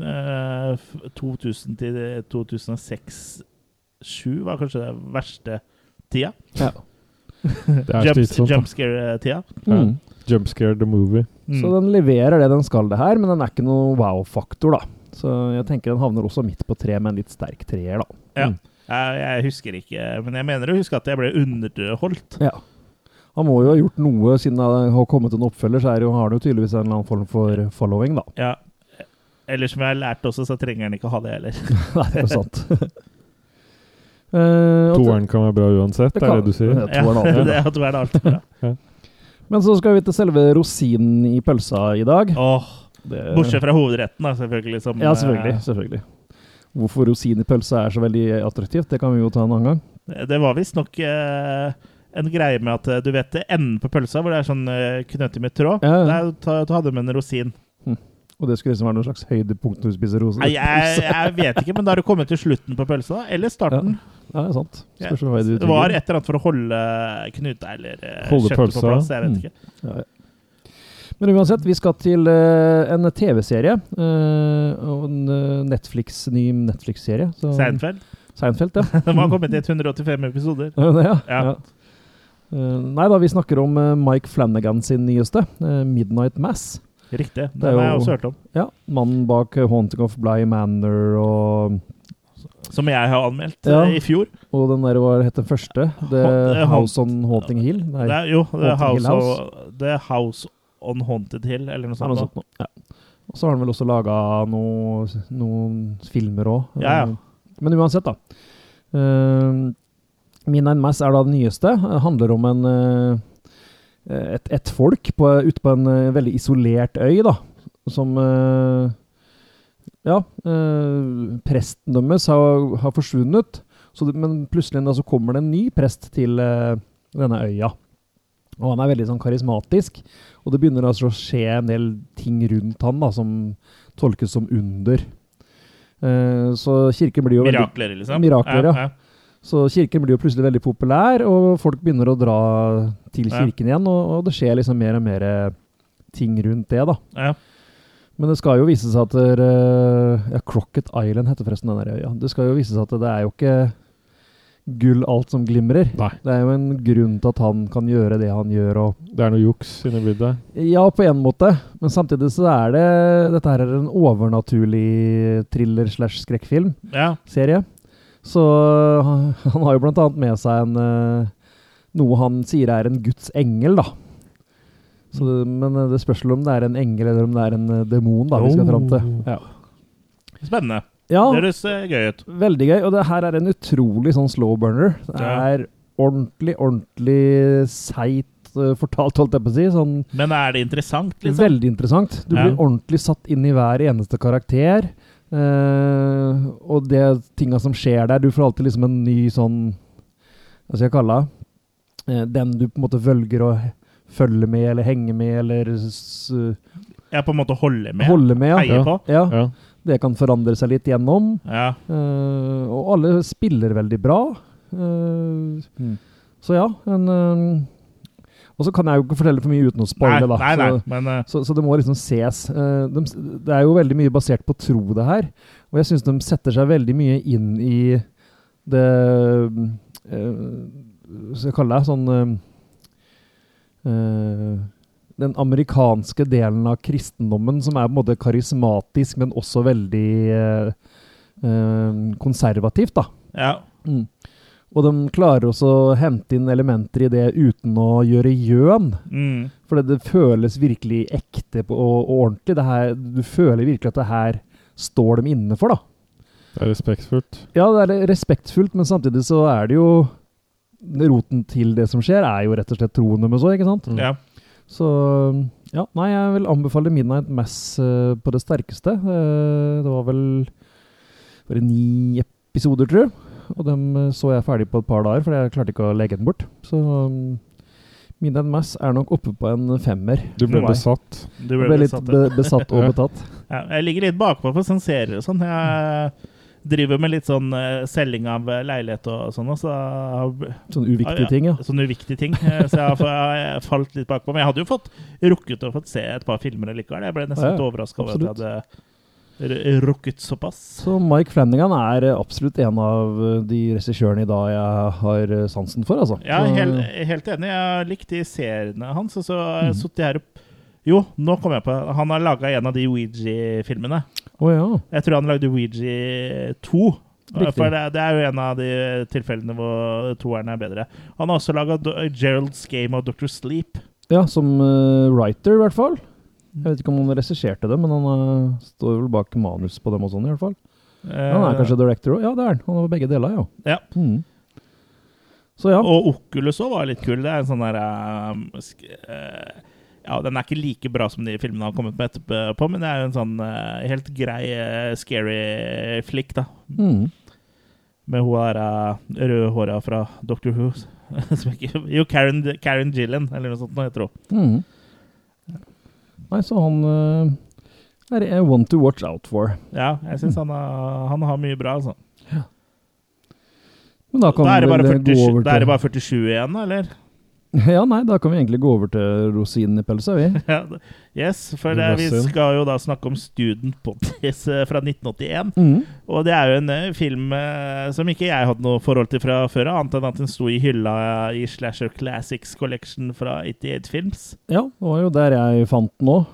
eh, 2000 til 2006-2007 var kanskje det verste tida. Ja. Jump, slitsomt. da. jump scare-tida. Mm. Jump scare the movie. Mm. Så den leverer det den skal det her, men den er ikke noe wow-faktor, da. Så jeg tenker den havner også midt på tre med en litt sterk treer, da. Ja. Mm. Jeg, jeg husker ikke, men jeg mener å huske at jeg ble underholdt. Ja. Han må jo ha gjort noe, siden det har kommet en oppfølger, så er det jo, har han jo tydeligvis en eller annen form for following, da. Ja. Eller som jeg har lært også, så trenger han ikke ha det heller. Nei, det er sant. uh, Toeren kan være bra uansett, Det det er det du sier. Ja, toeren alltid, tror det er alltid bra. Men så skal vi til selve rosinen i pølsa i dag. Åh, Det, bortsett fra hovedretten, da, selvfølgelig. Som, Ja, selvfølgelig. selvfølgelig. Hvorfor rosin i pølsa er så veldig attraktivt, det kan vi jo ta en annen gang. eh, Det var visstnok eh, en greie med at eh, du vet enden på pølsa, hvor det er sånn uh, knøttet med tråd. Ja. Der ta- ta hadde med en rosin. Og det skulle liksom være noe slags høydepunkt når du spiser rosin. Nei, jeg, jeg vet ikke, men da har du kommet til slutten på pølsa. Eller starten? Ja, det er sant. Ja. Det var et eller annet for å holde knuta eller eh, Holde kjøttet på plass. Jeg vet Mm. ikke. Ja, ja. Men uansett, vi skal til uh, en TV-serie. Uh, en eh, Netflix, ny Netflix-serie. Seinfeld. Seinfeld, ja. Den har kommet i 185 episoder. Ja, ja. Ja. ja. Eh, nei da, vi snakker om eh, Mike Flanagan sin nyeste, eh, 'Midnight Mass'. Riktig. Den har jeg også hørt om. Ja, Mannen bak eh, 'Haunting of Bligh Manor' og, Som jeg har anmeldt Ja. eh, i fjor. og den der, hva het den første? Ha- eh, House on Haunting Hill? Nei, Det er, jo, The Haunting House, House. o- The House on Haunted Hill, eller noe det er noe sånt. sånt. Ja. Og så har han vel også laga noe, noen filmer òg. Ja, ja. Men uansett, da. Uh, Midnight Mass er da det nyeste. Det handler om en uh, et, et folk på, ute på en uh, veldig isolert øy, da. Som eh, Ja, eh, presten deres har, har forsvunnet. Så det, men plutselig da så kommer det en ny prest til eh, denne øya. Og han er veldig sånn karismatisk. Og det begynner altså å skje en del ting rundt han da, som tolkes som under. Eh, så kirken blir jo veldig Mirakler, liksom. Mirakler, ja. så kirken blir jo plutselig veldig populær, og folk begynner å dra til Ja. kirken igjen, og, og det skjer liksom mer og mer ting rundt det, da. Ja. Men det skal jo vise seg at der, Ja, Crocket Island heter forresten den der øya. Det skal jo vise seg at det er jo ikke gull alt som glimrer. Nei, Det er jo en grunn til at han kan gjøre det han gjør, det er noe juks inni bildet. Ja, på en måte, men samtidig så er det Dette her er en overnaturlig thriller slash skrekkfilm ja. serie. Så han, han har jo blant annet med seg en eh, Noe han sier er en Guds engel, da. Så det, men eh, det spørs om det er en engel eller om det er en eh, demon da vi skal fram til. Oh. Ja, Spennende. ja Det høres eh, gøy ut. veldig gøy. Og det her er en utrolig sånn slow burner. Det Ja. er ordentlig, ordentlig seigt uh, fortalt, holdt jeg på å si. Sånn Men er det interessant, liksom? Veldig interessant. Du Ja. blir ordentlig satt inn i hver eneste karakter. Uh, og det tinga som skjer der Du får alltid liksom en ny sånn Hva skal jeg kalle det? Uh, den du på en måte følger he- følge med eller henge med eller s Jeg på en måte holde med. holde med. Ja. på. Ja, Ja. det kan forandre seg litt gjennom. Ja. Uh, og alle spiller veldig bra. Eh, Så ja, en uh, Og så kan jeg jo ikke fortelle for mye uten å spoile, da. nei, så- nei, men eh, Så, så det må liksom ses. Eh, de, det er jo veldig mye basert på tro, det her. Og jeg syns de setter seg veldig mye inn i det Hva skal jeg kalle det, sånn eh, eh, Den amerikanske delen av kristendommen som er på en måte karismatisk, men også veldig eh, eh, konservativt, da. Ja. Mm. Og de klarer også å hente inn elementer i det uten å gjøre gjøn. Mm. For det føles virkelig ekte og, og ordentlig. Det her, du føler virkelig at det her står de inne for, da. Det er respektfullt. Ja, det er respektfullt, men samtidig så er det jo Roten til det som skjer, er jo rett og slett troen deres òg, ikke sant? ja. Så ja, nei, jeg vil anbefale Midnight Mass uh, på det sterkeste. Uh, det var vel bare ni episoder, tror jeg. Og dem eh, så jeg ferdig på et par dager, for jeg klarte ikke å legge den bort. Så um, Midnight Mass er nok oppe på en femmer. Du ble besatt. Du ble, ble besatt, litt be besatt og betatt. Ja, jeg ligger litt bakpå på sånne serier og sånn. Jeg driver med litt sånn uh, selging av eh, leilighet og sånn, og så Sånne uviktige ting, ja. Sånne uviktige ting. Eh, Så jeg har, falt litt bakpå. Men jeg hadde jo fått rukket å fått se et par filmer likevel. Jeg ble nesten Ja, litt overraska over at jeg hadde rukket såpass. Så Mike Flanagan er absolutt en av de regissørene i dag jeg har sansen for, altså. Ja, helt, helt enig. Jeg har likt de seriene hans. Og så har jeg Mhm. sittet her opp Jo, nå kom jeg på Han har laga en av de Ouija-filmene. Å ja. Jeg tror han lagde Ouija 2. Riktig. For det, det er jo en av de tilfellene hvor toeren er bedre. Han har også laga Gerald's Game of Dr. Sleep. ja, som uh, writer, i hvert fall. Jeg vet ikke om han regisserte det, men han uh, står vel bak manus på dem og sånn, i hvert fall. Han er kanskje director òg? Ja, det er han. Han har begge deler. Eh, Ja. Mm. Så ja. Og Oculus òg var litt kul. Det er en sånn derre Ja, den er ikke like bra som de filmene han har kommet med etterpå, men det er jo en sånn uh, helt grei, uh, scary flick, da. Mm. Med hun der uh, rødhåra fra Doctor Who. jo, Karen, Karen Gillen, eller noe sånt nå heter hun. Mm. Nei, så han uh, er en one to watch out for. Ja, jeg syns han, har- han har mye bra, altså. Men da kan Da er, det bare vel 47, gå over da er det bare 47 igjen, eller? Ja, nei, da kan vi egentlig gå over til rosinen i pølsa, vi. Ja, det- yes, for det, vi skal jo da snakke om Student Bodies eh, fra 1981. Mm. Og det er jo en eh, film eh, som ikke jeg hadde noe forhold til fra før, annet enn at den sto i hylla i Slasher Classics Collection fra 88 Films. Ja, det var jo der jeg fant den òg,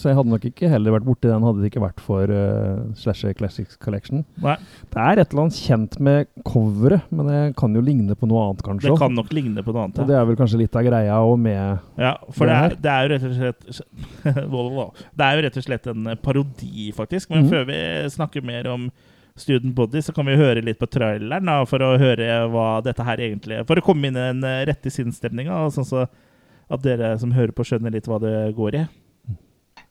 så jeg hadde nok ikke heller vært borti den hadde det ikke vært for Slasher Classics Collection. Nei, Det er et eller annet kjent med coveret, men det kan jo ligne på noe annet, kanskje. det kan nok ligne på noe annet. ja. Og det er vel kanskje litt av greia òg med Ja, for det Det er, det er jo rett og slett Det er jo rett og slett en eh, parodi, faktisk. Men mm. før vi snakker mer om Student Body, så kan vi høre litt på traileren da, for å høre hva dette her egentlig For å komme inn i den eh, rette sinnsstemninga, sånn så at dere som hører på, skjønner litt hva det går i.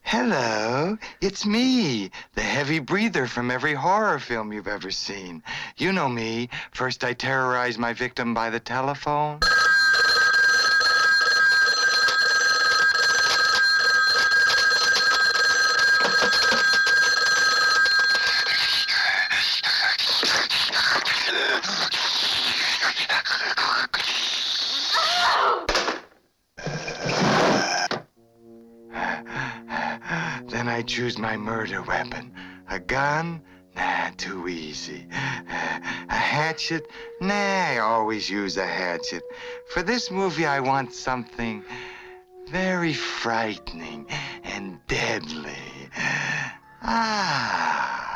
Hello, it's me, the heavy breather from every horror film you've ever seen. You know me. First, I terrorize my victim by the telephone. I choose my murder weapon. A gun? Nah, too easy. A hatchet? Nah, I always use a hatchet. For this movie, I want something very frightening and deadly. Ah.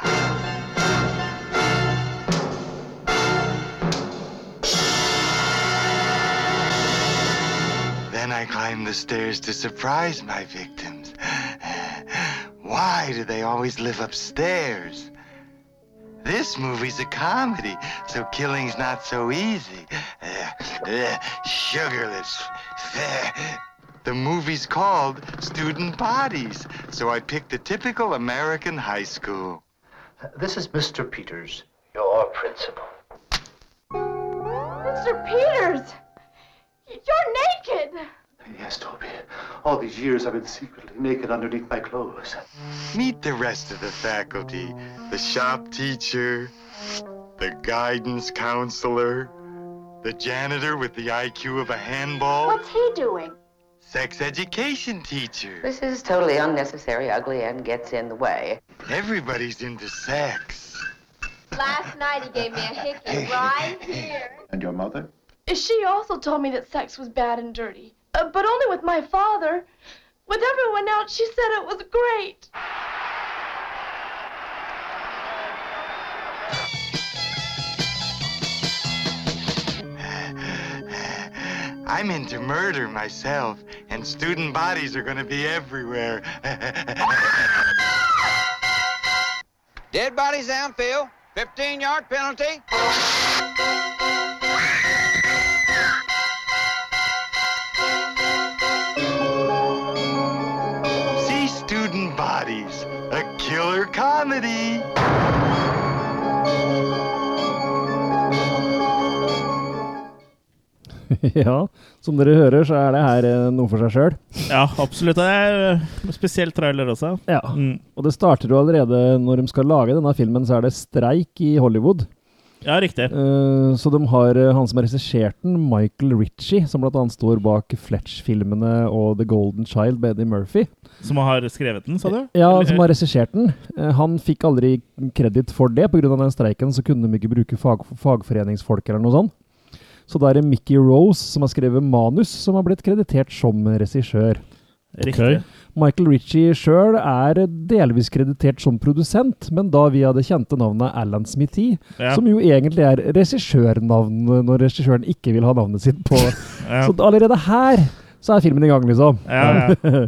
Then I climb the stairs to surprise my victims. Why do they always live upstairs? This movie's a comedy, so killing's not so easy. Uh, uh, Sugarless. Uh, the movie's called Student Bodies, so I picked a typical American high school. This is Mr. Peters, your principal. Mr. Peters! You're naked! Yes, Toby. All these years I've been secretly naked underneath my clothes. Meet the rest of the faculty the shop teacher, the guidance counselor, the janitor with the IQ of a handball, What's he doing? sex education teacher. This is totally unnecessary, ugly, and gets in the way. Everybody's into sex. Last night he gave me a hickey right here. And your mother? She also told me that sex was bad and dirty, uh, but only with my father. With everyone else, she said it was great. I'm into murder myself, and student bodies are gonna be everywhere. Dead bodies downfield. 15 yard penalty. ja, som dere hører, så er det her eh, noe for seg sjøl. Ja, absolutt. Det er spesielt spesiell trailer også. Ja. Mm. Og det starter jo allerede når de skal lage denne filmen, så er det streik i Hollywood. Ja, riktig. Uh, så de har eh, han som har regissert den, Michael Ritchie, som bl.a. står bak Fletch-filmene og The Golden Child med Eddie Murphy. Som har skrevet den, sa du? Ja, som har regissert den. Uh, han fikk aldri kreditt for det. Pga. den streiken så kunne de ikke bruke fag, fagforeningsfolk eller noe sånt. Så da er det Mickey Rose som har skrevet manus, som har blitt kreditert som regissør. Riktig. Michael Ritchie sjøl er delvis kreditert som produsent, men da via det kjente navnet Alan Smithy, Ja. som jo egentlig er regissørnavnet når regissøren ikke vil ha navnet sitt på Ja. Så allerede her så er filmen i gang, liksom. Ja, ja.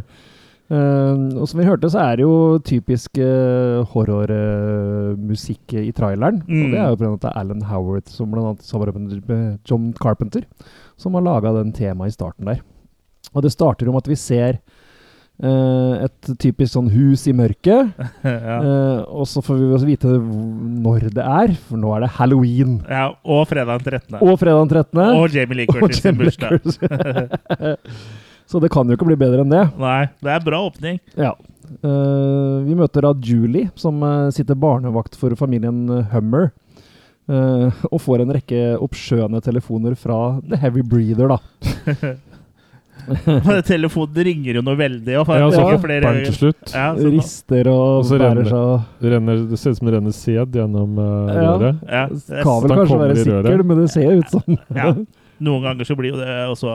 Eh, og som vi hørte, så er det jo typisk uh, horrormusikk i traileren. Mm. Og det er jo blant annet Alan Howard, som annet samarbeider med John Carpenter, som har laga den temaet i starten der. Og det starter om at vi ser eh, et typisk sånn hus i mørket. ja. og så får vi også vite når det er, for nå er det halloween. ja. Og fredag den 13. Og fredag den 13. Og Jamie Lee Curtis bursdag. Så det kan jo ikke bli bedre enn det. Nei, det er bra åpning. Ja. Uh, vi møter da Julie, som eh, sitter barnevakt for familien Hummer. Uh, og får en rekke oppskjønne telefoner fra The Heavy Breather, da. Telefonen ringer jo noe veldig. Og Ja, så ikke flere- til slutt. Ja, sånn Rister og, Og så bærer renner- seg renner, det ser ut som det renner sæd gjennom uh, Ja. røret. ja, det- Skal vel kanskje være sikker, men det ser ut som ja. Noen ganger så blir jo det også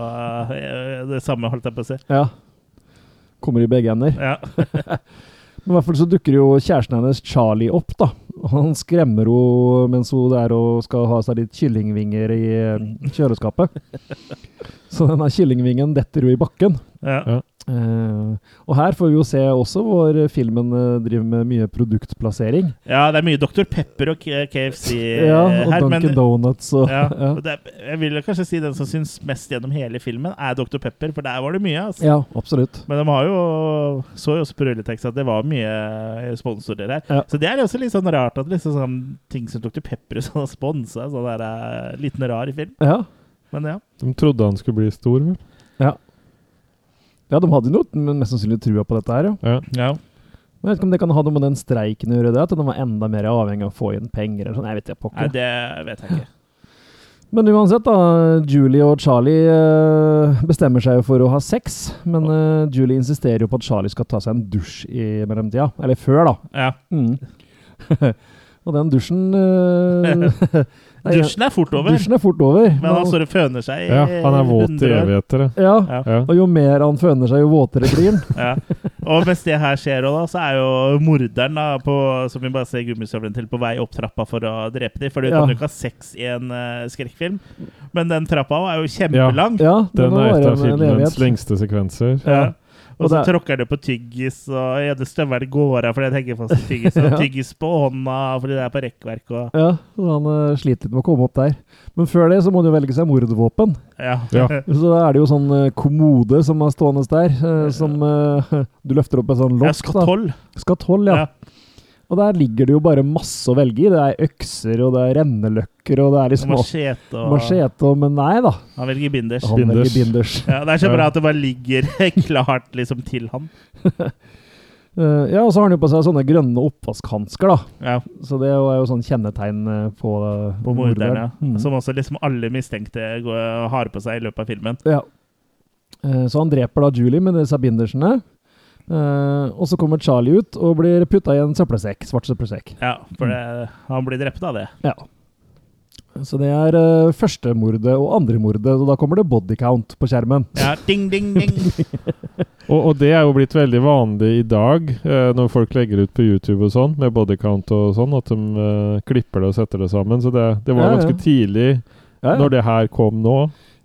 eh, det samme, holdt jeg på å si. Ja. Kommer i begge ender. Ja. Men i hvert fall så dukker jo kjæresten hennes Charlie opp, da. Han skremmer henne mens hun er og skal ha seg litt kyllingvinger i eh, kjøleskapet. Så denne kyllingvingen detter jo i bakken. Ja. Eh, og her får vi jo se også hvor filmen eh, driver med mye produktplassering. ja, det er mye Dr. Pepper og K- KFC Ja, eh, og her, men Dunkin' Donuts og ja, ja. og det er, jeg vil kanskje si den som syns mest gjennom hele filmen, er Dr. Pepper, for der var det mye. Altså. ja, absolutt. Men de har jo så jo også på rulletekst at det var mye sponsorer her. Ja. Så det er også litt sånn rart at liksom sånn ting som Dr. Pepper har sånn sponsa sånn er eh, liten rar i film. Ja. Men ja. De trodde han skulle bli stor, vel? ja, de hadde jo noe mest sannsynlig trua på dette her, ja. Ja. ja. Jeg vet ikke om det kan ha noe med den streiken å gjøre, det, at de var enda mer avhengig av å få inn penger eller sånn. Jeg vet ikke, Nei, det vet jeg ikke. Men uansett, da. Julie og Charlie eh, bestemmer seg jo for å ha sex. Men eh, Julie insisterer jo på at Charlie skal ta seg en dusj i mellomtida. Eller før, da. Ja. Mm. og den dusjen eh, Dusjen er fort over, Dusjen er fort over. men han står og føner seg i ja, han er våt i 100 år. evigheter. ja. ja. Og jo mer han føner seg, jo våtere blir han. Ja. Og mens det her skjer, da, så er jo morderen da, på, som vi bare ser gummistøvelen til, på vei opp trappa for å drepe dem. For du Ja. kan jo ikke ha sex i en uh, skrekkfilm. Men den trappa er jo kjempelang. Ja, Den den er et av en- en filmens lengste sekvenser. Ja. Og Og så er- tråkker det på tyggis, og ene støvelen går av fordi den henger fast i tyggis. Og Ja. tyggis på hånda fordi det er på rekkverk og Ja, så han uh, sliter litt med å komme opp der. Men før det så må han jo velge seg mordvåpen. Ja. Ja. Så er det jo sånn uh, kommode som er stående der, uh, som du løfter opp en sånn lokk. Ja, skatoll. da. Skatoll, ja. Ja. Og der ligger det jo bare masse å velge i. Det er økser, og det er renneløkker, og det er liksom Machete og machete, og Men nei da. Han velger binders. Han velger Binders. binders. Ja, det er så bra at det bare ligger klart liksom til han. Eh, ja, og så har han jo på seg sånne grønne oppvaskhansker, da. Ja, Så det er jo sånn kjennetegn eh, på, uh, på morderen, ja. Mm. Som også liksom alle mistenkte har på seg i løpet av filmen. Ja. Eh, Så han dreper da Julie med disse bindersene. Eh, og så kommer Charlie ut og blir putta i en søppelsekk. Svart søppelsekk. Ja, for det, han blir drept av det. Ja. Så det er uh, førstemordet og andremordet, og da kommer det bodycount på skjermen. Ja, ding, ding, ding. Og, og det er jo blitt veldig vanlig i dag, uh, når folk legger ut på YouTube og sånn, med bodycount og sånn, at de eh, klipper det og setter det sammen. Så det, det var Ja, ja. ganske tidlig Ja, ja. når det her kom nå.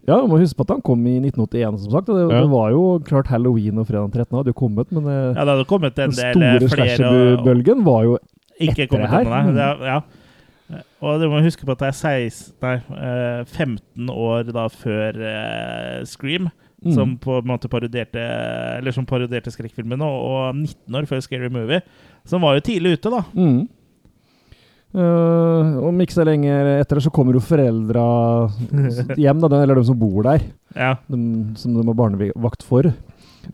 Ja, du må huske på at han kom i 1981, som sagt. og Det, Ja. det var jo klart halloween og fredag 13. hadde jo kommet, men eh, Ja, det hadde kommet en den del eh, store slasherbølgen var jo ikke etter det her. Denne. Det ja. Og du må huske på at det er 16, nei, eh, 15 år da før uh, Scream, Mm. som på en måte parodierte Eller som parodierte skrekkfilmene, og, og 19 år før Scary Movie, som var jo tidlig ute, da. Mm. Eh, om ikke så lenge etter det så kommer jo foreldra hjem, da, eller de som bor der. Ja. De, som de har barnevakt for.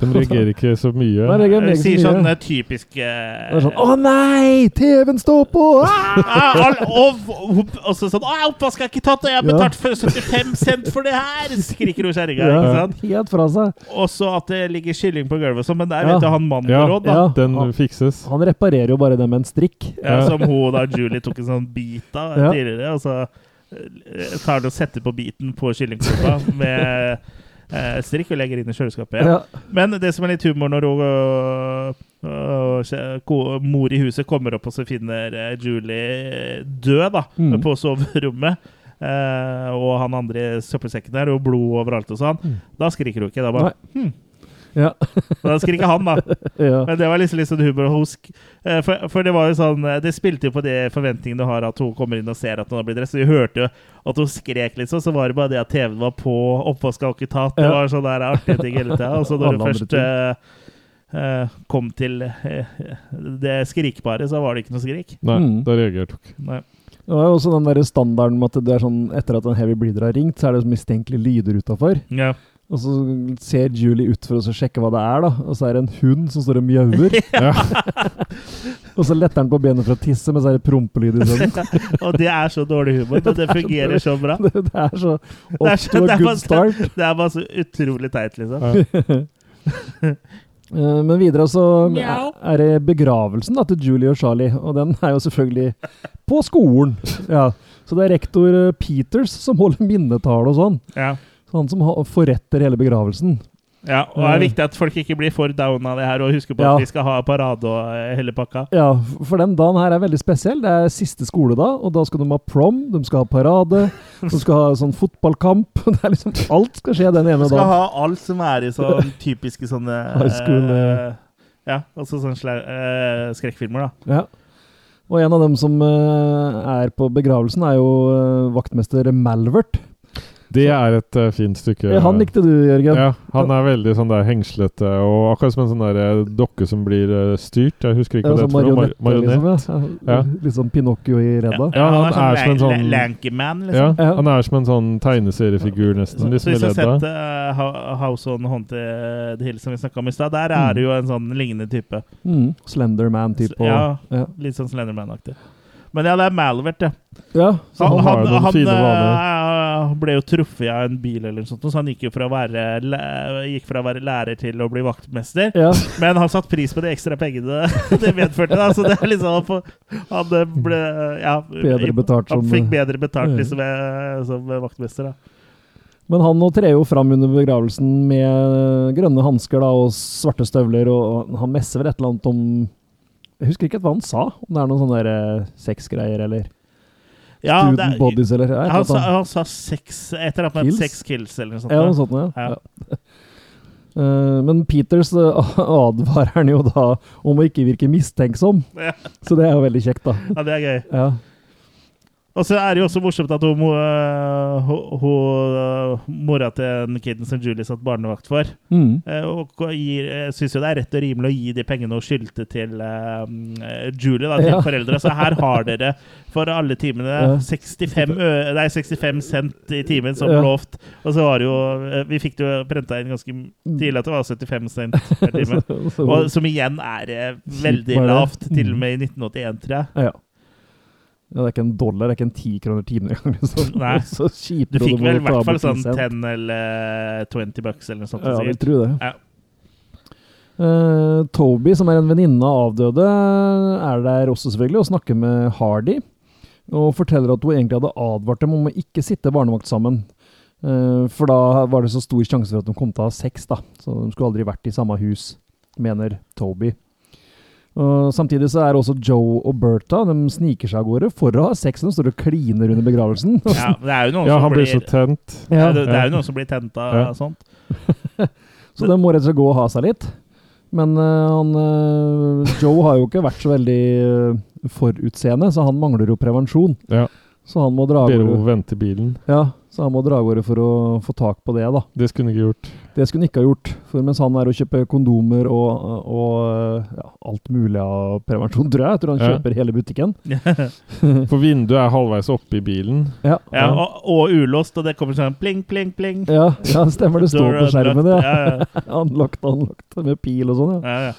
De reagerer ikke så mye. Nei, reagerer er sier så sånn eh, typisk Det eh, er sånn Å nei! TV-en står på! Ah! ah, all, og, og, og så sånn 'Å, oppvasken er ikke tatt, og jeg har betalt ja. 75 cent for det her!' skriker hun kjerringa. Ja, ikke helt fra seg. Og så at det ligger kylling på gulvet, sånn, men der Ja. vet du han mannen Ja. råd, da. Ja. Den Han- fikses. Han reparerer jo bare det med en strikk. Ja, som hun da, Julie, tok en sånn bit av Ja. tidligere. Og så eh, tar han og setter på biten på kyllingklubba med eh, strikk og legger inn i kjøleskapet. Ja. Ja. Men det som er litt humor når hun, og øh, kje- ko- mor i huset kommer opp og så finner eh, Julie død da, Mm. på soverommet, eh, og han andre søppelsekken der, og blod overalt og sånn, Mm. da skriker hun ikke. Da, bare, hm. Ja. da skriker han, da. ja. Men det var liksom litt sånn humor og husk. Eh, For, for det var jo sånn eh, Det spilte jo på de forventningene du har at hun kommer inn og ser at hun har blitt drept. Så vi hørte jo at hun skrek litt sånn, så var det bare det at TV-en var på, oppvasken var ikke tatt. Det Ja. var sånne der artige ting hele tida. Og så når hun først eh, eh, kom til uh, det skrikbare, så var det ikke noe skrik. Nei, Mm. da reagerte hun ikke. Det var jo også den der standarden med at det er sånn etter at en heavy bleeder har ringt, så er det så mistenkelige lyder utafor. Ja. Og så ser Julie ut for å sjekke hva det er, da. Og så er det en hund som står og mjauer. og så letter han på benet for å tisse, men så er det prompelyd i stedet. Og det er så dårlig humor, men det fungerer så bra. Det, det er så off to a good start. det er bare så utrolig teit, liksom. Ja. Men videre så er det begravelsen da, til Julie og Charlie, og den er jo selvfølgelig på skolen. Ja. Så det er rektor eh, Peters som holder minnetale og sånn. Ja. Han som forretter hele begravelsen. Ja, og det er viktig at folk ikke blir for down av det her, og husker på Ja. at vi skal ha parade og eh, hele pakka. Ja, for den dagen her er veldig spesiell. Det er siste skoledag, og da skal de ha prom, de skal ha parade, de skal ha sånn fotballkamp. Det er liksom Alt skal skje den ene dagen. De skal ha alt som er i sånn typiske sånne High school, uh, Ja, altså sånne eh, skrekkfilmer, da. Ja. Og en av dem som uh, er på begravelsen, er jo eh, vaktmester Malvert. Det er et uh, fint stykke. Ja, han likte du, Jørgen. Ja, han er veldig sånn der hengslete, og akkurat som en sånn der eh, dokke som blir uh, styrt. Jeg husker ikke Ja, hva det sånn heter. marionett, liksom. Ja. Ja. Litt sånn Pinocchio i Redda. Ja, han er som en sånn- la- Lanky man, liksom. Ja. han er som en sånn tegneseriefigur, nesten. Så Liksom hvis du har sett uh, House on Haunted Hill, som vi snakka om i stad, der er det jo en sånn lignende type. Mm. Slenderman-type. Ja, ja. litt sånn Slenderman-aktig. Men ja, det er Malvert, ja. ja. Så han noen fine eh, ble jo truffet av en bil eller noe sånt, så han gikk jo fra å være, gikk fra å være lærer til å bli vaktmester. Ja. Men han satte pris på de ekstra pengene det medførte. Da. Så det er liksom han eh, ble ja, Bedre betalt Han fikk bedre betalt liksom, eh, som vaktmester, da. Men han trer jo fram under begravelsen med grønne hansker og svarte støvler, og han messer vel et eller annet om Jeg husker ikke hva han sa, om det er noen sånne eh, sexgreier eller Ja, student bodies eller et Han sa, han sa seks Et eller annet med Kills? seks kills eller noe sånt. Ja, noe sånt, ja. Ja. Eh, men Peters eh, advarer han jo da om å ikke virke mistenksom, så det er jo veldig kjekt, da. Ja, det er gøy. Ja. Og så er det jo også morsomt at hun, øh, hun, øh, mora til den kiden som Julie satt barnevakt for, Mm. eh, og gir, jeg syns jo det er rett og rimelig å gi de pengene hun skyldte til eh, Julie, da, til Ja. foreldre. Så her har dere for alle timene Ja. 65, ø, nei, 65 cent i timen som Ja. lovt. Og så var det jo eh, Vi fikk det jo prenta inn ganske tidlig at det var 75 cent per time. Så- så- Og, som igjen er eh, veldig lavt, til Mm. og med i 1981, tror jeg. Ja. Ja, det er ikke en dollar, det er ikke en ti kroner timen engang. Liksom. Nei. Så kjipt. Du fikk vel i hvert fall sånn 10 cent. eller 20 bucks eller noe sånt. Ja, jeg vil tro det. Ja. Uh, Toby, som er en venninne av avdøde, er der også selvfølgelig og snakker med Hardy. Og forteller at hun egentlig hadde advart dem om å ikke sitte barnevakt sammen. Uh, for da var det så stor sjanse for at de kom til å ha sex, da. Så de skulle aldri vært i samme hus, mener Toby. Og samtidig så er også Joe og Bertha De sniker seg av gårde for å ha sex. De står og kliner under begravelsen. Ja, det er jo noen Ja, som han blir så tent. ja, det, det er jo noen som blir tent av Ja. sånt. Så de må rett og slett gå og ha seg litt. Men uh, han, uh, Joe har jo ikke vært så veldig uh, forutseende, så han mangler jo prevensjon. Ja. Så han må dra av gårde vente i bilen. ja, så han må dra av gårde for å få tak på det, da. Det skulle han ikke gjort. Det skulle han ikke ha gjort. For mens han er og kjøper kondomer og, og ja, alt mulig av prevensjon, tror jeg. Jeg tror han Ja. kjøper hele butikken. For vinduet er halvveis oppe i bilen. Ja, Ja, og, og ulåst, og det kommer sånn pling, pling, pling. ja, ja stemmer. Det står på skjermen, ja. Anlagt, ja. Unlocked, unlocked, med pil og sånn, ja. Ja, ja.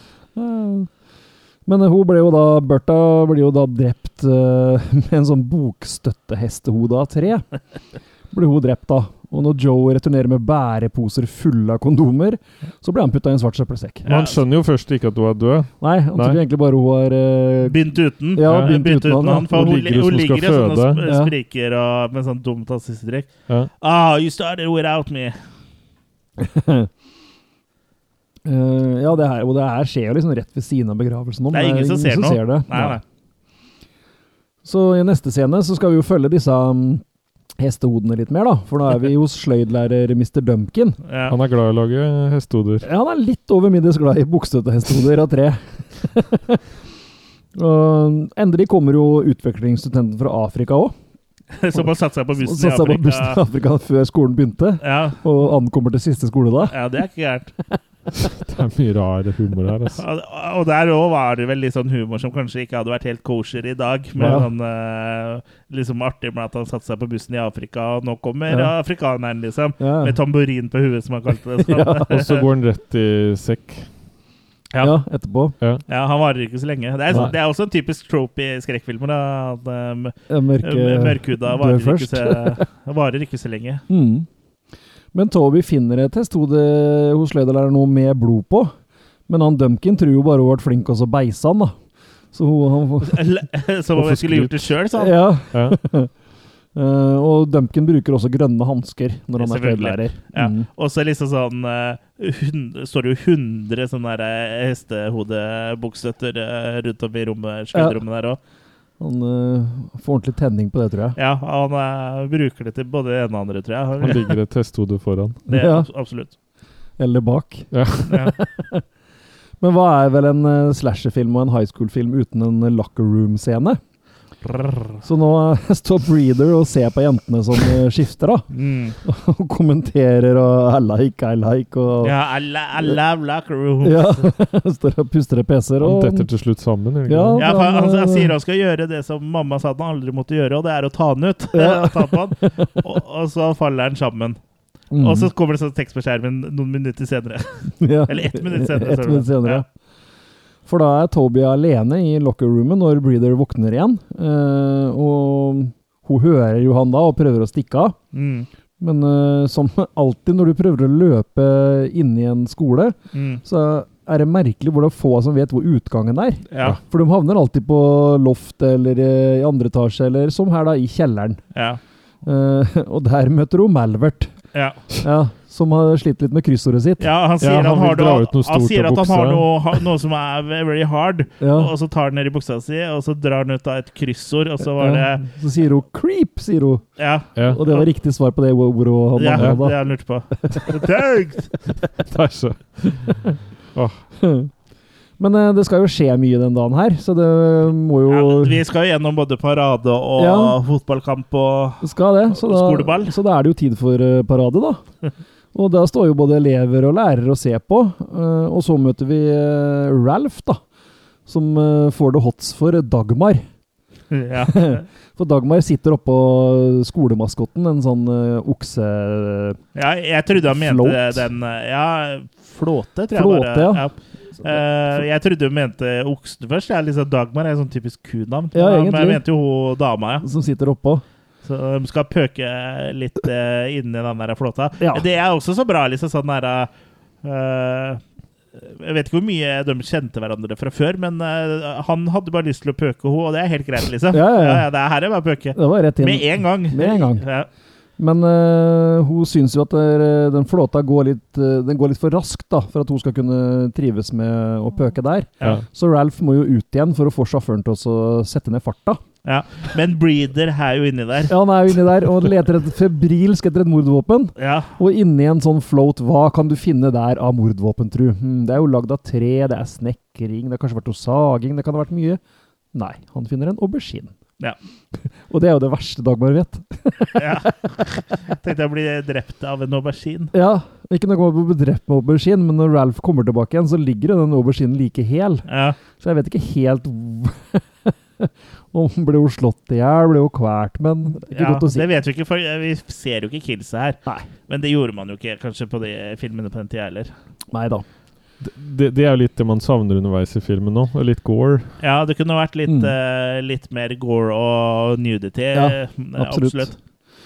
Men eh, hun ble jo da, Bertha ble jo da drept uh, med en sånn bokstøttehestehode av tre. Ble hun drept da. Og når Joe returnerer med bæreposer fulle av kondomer, så blir han putta i en svart søppelsekk. Ja. han skjønner jo først ikke at hun er død. Nei, han Nei. tror egentlig bare hun har uh, Begynt uten. Ja, Eh, begynt uten han, for Hun hun, ligger jo hun som skal ligger i sånn og sp spriker og, med sånn dumt ansiktstrekk. Ja. Ah, you started without me. Uh, Ja, det her, og det her skjer jo liksom rett ved siden av begravelsen. Det er men ingen som ser noe. det. Nei, nei. Så i neste scene så skal vi jo følge disse um, hestehodene litt mer, da. For nå er vi hos sløydlærer Mr. Dumpkin. Ja. Han er glad i å lage hestehoder. Ja, han er litt over middels glad i bukstøttehestehoder av tre. og endelig kommer jo utvekslingsstudenten fra Afrika òg. Som har satt seg på bussen i Satt seg på bussen i Afrika. Afrika før skolen begynte, Ja, og ankommer til siste skoledag. ja, det er ikke gærent. Det er mye rar humor her. Altså. Og der òg var det vel litt sånn humor som kanskje ikke hadde vært helt kosher i dag. Med Ja. sånn uh, liksom artig med at han satte seg på bussen i Afrika, og nå kommer Ja. afrikaneren, liksom. Ja, Med tamburin på huet, som han kalte det. Sånn. Ja. Og så går han rett i sekk. Ja. ja, etterpå. Ja, han varer ikke så lenge. Det er, det er også en typisk trope i skrekkfilmer. da, at um, Mørkhuda varer, varer ikke så lenge. Mm. Men Toby finner et hestehode hos lederen nå med blod på. Men han Dumpkin tror jo bare hun ble flink, og så beisa han, da. Så hun, han, Som om jeg skulle gjort det sjøl, sa han. ja. Ja. Eh, og Dumpkin bruker også grønne hansker når han er Selvfølgelig. sløydlærer. Ja. Mm. Og så liksom sånn uh, hun, står det jo 100 sånne eh, hestehodebukstøtter uh, rundt om i rommet, sløydrommet der òg. Han uh, får ordentlig tenning på det, tror jeg. Ja, han uh, bruker det til både det ene og andre, tror jeg. Han jeg. ligger et testhode foran. Det Ja. abs- absolutt. Eller bak. Ja. Men hva er vel en uh, slasherfilm og en high school-film uten en locker room-scene? Så nå står Breeder og ser på jentene som eh, skifter, da. Mm. Og kommenterer og I like, I like og Ja, I, la- I love locker rooms. Ja, Står og puster i PC-er. Han detter til slutt sammen. han Ja. Ja, for han, han, Han, eh, sier han skal gjøre det som mamma sa han aldri måtte gjøre, og det er å ta den ut. Ja. ta han. Og, og så faller han sammen. Mm. Og så kommer det sånn tekst på skjermen noen minutter senere. Ja. Eller ett minutt senere, Et minutt senere. Ja. For da er Toby alene i locker-roomet når Breeder våkner igjen. Eh, og hun hører jo han da og prøver å stikke av. Mm. Men eh, som alltid når du prøver å løpe inn i en skole, Mm. så er det merkelig hvor det er få som vet hvor utgangen er. Ja. For de havner alltid på loft eller eh, i andre etasje, eller som her, da, i kjelleren. Ja. Eh, og der møter hun Malvert, Ja. ja, som har slitt litt med kryssordet sitt. ja, han sier, Ja, han han, har noe, noe han sier at han har noe, noe som er very hard, Ja. og så tar han ned i buksa si, og så drar han ut av et kryssord, og så var det Ja, Så sier hun 'creep', sier hun. Ja. Ja, Og det var riktig svar på det ordet Ja, det har jeg lurte på. Thanks! det er så Men eh, det skal jo skje mye den dagen her, så det må jo Ja, vi skal jo gjennom både parade og Ja. fotballkamp og det. Så da, Skoleball. Så da er det jo tid for eh, parade, da. Og der står jo både elever og lærere og ser på. eh, og så møter vi eh, Ralph, da. Som eh, får det hots for Dagmar. ja. For Dagmar sitter oppå skolemaskotten, en sånn okse... ja, jeg trodde han mente Float. den Ja, flåte, tror jeg Flåte, bare. ja. Eh, jeg trodde hun mente oksen først. Jeg er liksom Dagmar er sånn typisk kunavn. Ja, Men jeg mente jo hun dama, ja. Som sitter oppå. Så de skal pøke litt uh, inni den der flåta. Ja. Det er også så bra, liksom sånn derre uh, Jeg vet ikke hvor mye de kjente hverandre fra før, men uh, han hadde bare lyst til å pøke henne, og det er helt greit, liksom. Ja, ja, ja. det er her er bare pøke. Med en gang. Med en gang. Ja. Men uh, hun syns jo at der, den flåta går litt, eh, den går litt for raskt da, for at hun skal kunne trives med å pøke der. Så Ralph må jo ut igjen for å få sjåføren til å sette ned farta. Ja. Men Breeder er jo inni der. Ja, Han er jo inni der og leter et febrilsk etter et mordvåpen. Ja. Og inni en sånn float, hva kan du finne der av mordvåpen, tru? Hm, det er jo lagd av tre, det er snekring, det har kanskje vært noe saging, det kan ha vært mye. Nei, han finner en aubergine. Ja. Og det er jo det verste Dagmar vet. ja. Tenkte jeg bli drept av en aubergine. Ja, ikke noe om å bli drept med aubergine, men når Ralph kommer tilbake igjen, så ligger jo den auberginen like hel. Ja. Så jeg vet ikke helt om ble jo slått i hjel, ble jo kvalt, men ikke Ja, godt å si. det vet vi ikke, for vi ser jo ikke Kilsa her. Nei. Men det gjorde man jo ikke kanskje på de filmene på den tida heller. Nei da. Det, det er jo litt det man savner underveis i filmen nå. Litt gore. Ja, det kunne vært litt, Mm. uh, litt mer gore og nudity. Ja, eh, absolutt. absolutt.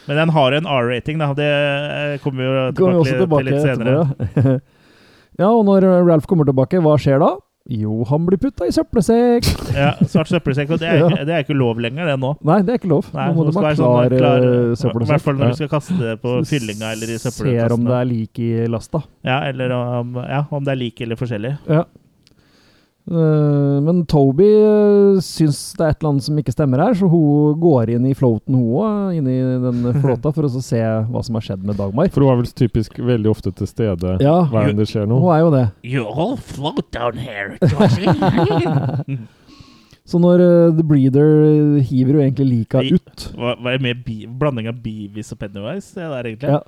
Men den har en R-rating, da. Det eh, kommer vi jo tilbake, tilbake til litt senere. etterpå, ja. ja, og når Ralph kommer tilbake, hva skjer da? Jo, han blir putta i søppelsekk. Ja, Svart søppelsekk. Og det er, ikke- det er ikke lov lenger, det nå. Nei, det er ikke lov. Nei, Nå må du ha være klar, sånn klar søppelsekk. I hvert fall når du skal kaste det på fyllinga eller i Ser om det er lik i lasta. Ja, eller om, ja, om det er lik eller forskjellig. Ja. Eh, men Toby uh, syns det er et eller annet som ikke stemmer her, så hun går inn i floaten, hun òg, inn i den flåta, for å se hva som har skjedd med Dagmar. For hun er vel typisk veldig ofte til stede Ja. hver gang det skjer noe. Hun er jo det. You all float down here, Så når uh, The Breeder hiver jo egentlig lika I- ut Hva hva er med bi blanding av Beavis og Pennywise? Det der, egentlig. Ja.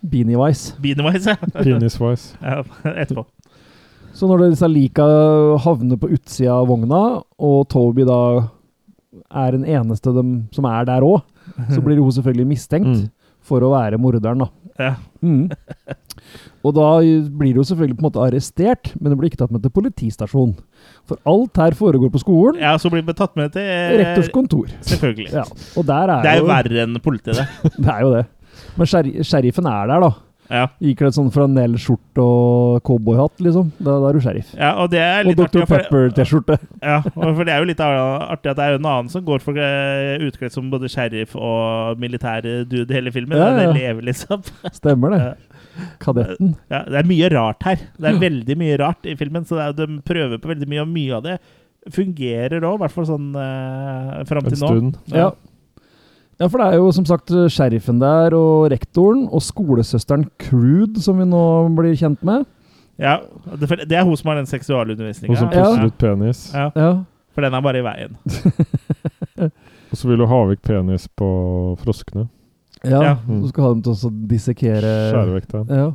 Beaniewise. Beaniewise, ja. Peniswise. ja. Etterpå. Så når disse lika havner på utsida av vogna, og Toby da er den eneste dem som er der òg, så blir hun selvfølgelig mistenkt Mm. for å være morderen, da. Ja. Mm. Og da blir hun selvfølgelig på en måte arrestert, men hun blir ikke tatt med til politistasjonen. For alt her foregår på skolen. ja, så blir hun tatt med til eh, Rektors kontor. Selvfølgelig. Ja. Og der er, Det er jo verre enn politiet, det. Det er jo det. Men sher sheriffen er der, da. Ja. Ikledd sånn flanellskjorte og cowboyhatt, liksom. Da, da er du sheriff. ja, og det Og Dr. Pepper-T-skjorte. Ja, for det er jo litt artig at det er jo en annen som går for eh, utkledd som både sheriff og militær dude i hele filmen. Ja, ja. Det lever liksom. Stemmer det. Kadetten. Ja, det er mye rart her. Det er veldig mye rart i filmen, så er, de prøver på veldig mye, og mye av det fungerer òg, i hvert fall sånn uh, fram til nå. En stund. Ja. Ja, for det er jo som sagt sheriffen der, og rektoren, og skolesøsteren Crude, som vi nå blir kjent med. Ja, det, det er hun som har den seksualundervisninga. Hun som Ja. pusser ut penis. Ja, Ja. for den er bare i veien. Og så vil hun Havik penis på froskene. Ja, Ja. så skal ha dem til å dissekere Skjære vekk den. Ja.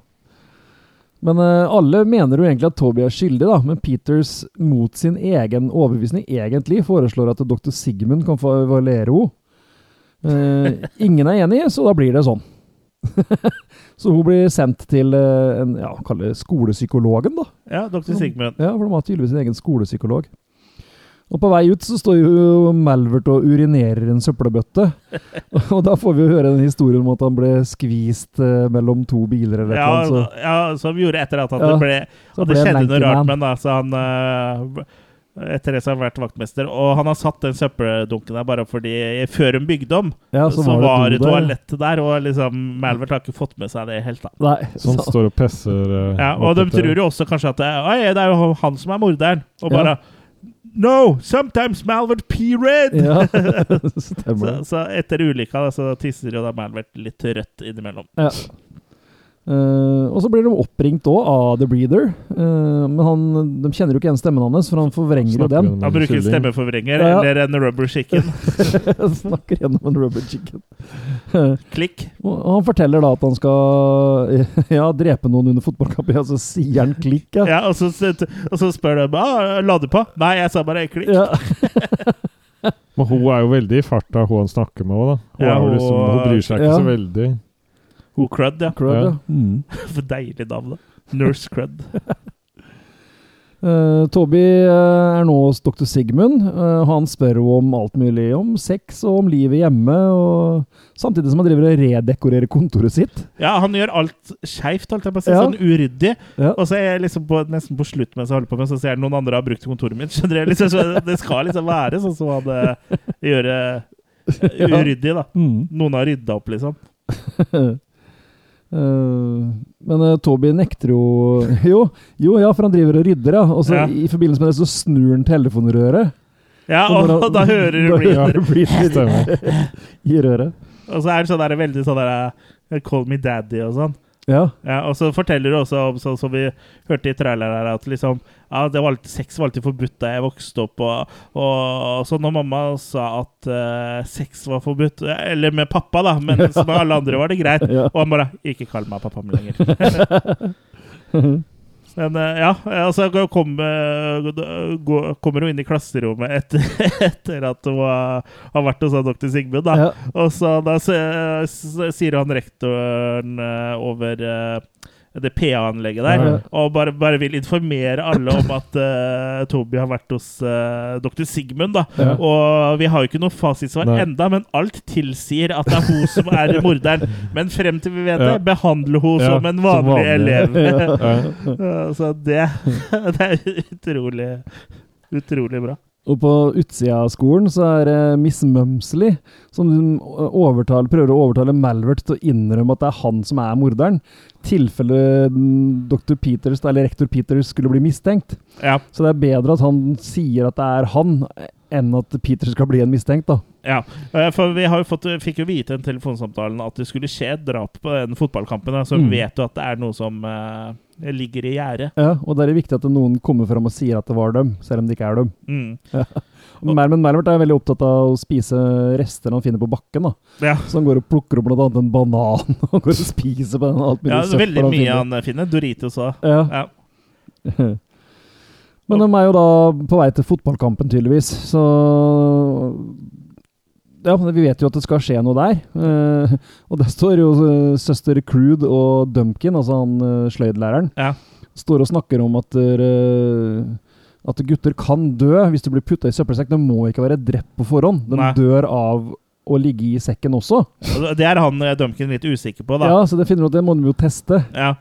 Men uh, alle mener jo egentlig at Toby er skyldig, da. Men Peters, mot sin egen overbevisning, egentlig foreslår at dr. Sigmund kan få evaluere henne. Eh, ingen er enig, så da blir det sånn. så hun blir sendt til uh, en, ja, kaller det skolepsykologen, da. Ja, doktor Sigmund. Ja, for de har tydeligvis sin egen skolepsykolog. Og på vei ut så står jo Malvert og urinerer i en søppelbøtte. og da får vi jo høre den historien om at han ble skvist uh, mellom to biler eller Ja, noe. Så, ja, som gjorde etter at, at Ja, det ble At det skjedde noe rart med han, da. Så han eh, Etter det så har han vært vaktmester. Og han har satt den søppeldunken der bare fordi Før hun bygde om, ja, så, var det toalett der, og liksom Malvert har ikke fått med seg det helt, da. Nei, så han står og presser uh, Ja, og de tror jo også kanskje at det, Oi, det er jo han som er morderen. Og Ja. bare No! Sometimes Malvert pee red! ja, Så, så etter ulykka så tisser jo da Malvert litt rødt innimellom. Ja. Eh, og så blir de oppringt òg av The Breeder. Uh, men han, de kjenner jo ikke igjen stemmen hans, for han forvrenger jo den. Han bruker en stemmeforvrenger Ja, ja. eller en rubber chicken. Snakker gjennom en rubber chicken. Klikk. Og han forteller da at han skal ja, drepe noen under fotballkamp, og så sier han klikk, ja. Ja, og så, og så spør de ah, la du på. Nei, jeg sa bare klikk. ja. Men hun er jo veldig i farta, hun han snakker med òg, da. Hun, Ja, liksom, hun- hun bryr seg ikke Ja. så veldig. Hun crud, ja. Crud, ja. Mm. For deilig navn, da. Nurse crud. uh, Toby uh, er nå hos dr. Sigmund. Uh, han spør om alt mulig. Om sex og om livet hjemme. Og samtidig som han driver og redekorerer kontoret sitt. Ja, han gjør alt skeivt, holdt jeg på å si. Ja. Sånn uryddig. Ja. Og så er jeg liksom på, nesten på slutt mens jeg holder på med, så ser jeg noen andre har brukt kontoret mitt. Skjønner jeg? Liksom, så det skal liksom være sånn som han eh, gjør eh, uryddig, da. Mm. Noen har rydda opp, liksom. Eh, men uh, Toby nekter jo Jo, jo, ja, for han driver og rydder, ja. Og så Ja. i forbindelse med det så snur han telefonrøret. Ja, Og og, han- du da hører du blir i røret. Og så er det sånn der, veldig sånn der eh, Call me daddy og sånn. Ja. Ja, og så forteller du også om sånn som vi hørte i traileren her, at liksom ja, det var alltid, sex var alltid forbudt da jeg vokste opp. Og, og så når mamma sa at uh, sex var forbudt Eller med pappa, da, mens med alle andre var det greit. Ja. Og han bare Ikke kall meg pappa min lenger. Men eh, ja, altså kom, eh, kommer hun inn i klasserommet etter, etter at hun har, vært hos doktor. Sigmund. da. Ja. Og så da sier han rektoren over det PA-anlegget der, Ja. og bare, bare vil informere alle om at uh, Toby har vært hos uh, dr. Sigmund. da. Ja. Og vi har jo ikke noe fasitsvar Nei. enda, men alt tilsier at det er hun som er morderen. Men frem til vi vet Ja. det, behandle hun Ja, som en som vanlig, vanlig. elev. Ja. Ja, Så det, det er utrolig, utrolig bra. Og på utsida av skolen så er det Miss Mumsley som overtaler, prøver å overtale Malvert til å innrømme at det er han som er morderen. tilfelle mm, dr. Peters, eller rektor Peters skulle bli mistenkt. Ja. Så det er bedre at han sier at det er han, enn at Peter skal bli en mistenkt, da. Ja, eh, for vi har jo fått, fikk jo vite i den telefonsamtalen at det skulle skje et drap på den fotballkampen. Så Mm. vet jo at det er noe som uh, ligger i gjerdet. Ja, og det er viktig at noen kommer fram og sier at det var dem, selv om det ikke er dem. Mm. Ja. Men Malvert er veldig opptatt av å spise rester han finner på bakken. da. Ja. Så han går og plukker opp annet en banan og går og spiser på den. alt mulig ja, det er veldig mye han finner. Doritos òg. Ja. Ja. Men de er jo da på vei til fotballkampen, tydeligvis. Så Ja, vi vet jo at det skal skje noe der. Eh, og der står jo eh, søster Crude og Dumpkin, altså han eh, sløydlæreren, Ja. står og snakker om at uh, at gutter kan dø hvis de blir putta i søppelsekk. De må ikke være drept på forhånd. De Nei. dør av å ligge i sekken også. Det er han Dumpkin litt usikker på, da. Ja, så det finner du at det må de jo teste. Ja.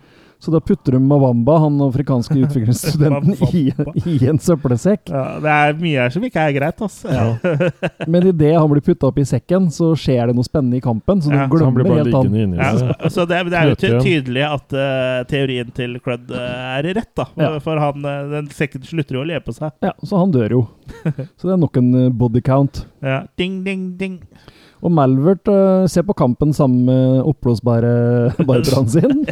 Så da putter du Mawamba, han afrikanske utviklingsstudenten, i, i en søppelsekk. Ja, det er mye her som ikke er greit, altså. Ja. Men idet han blir putta opp i sekken, så skjer det noe spennende i kampen. Så Ja, du blir glemmer bare helt han. liggende inni Ja, så det, det er jo ty tydelig at uh, teorien til Crud uh, er rett, da. Ja. For han, uh, den sekken slutter jo å le på seg. Ja, så han dør jo. Så det er nok en body count. Ja. Ding, ding, ding. Og Malvert uh, ser på kampen sammen med oppblåsbare barbaraen sin.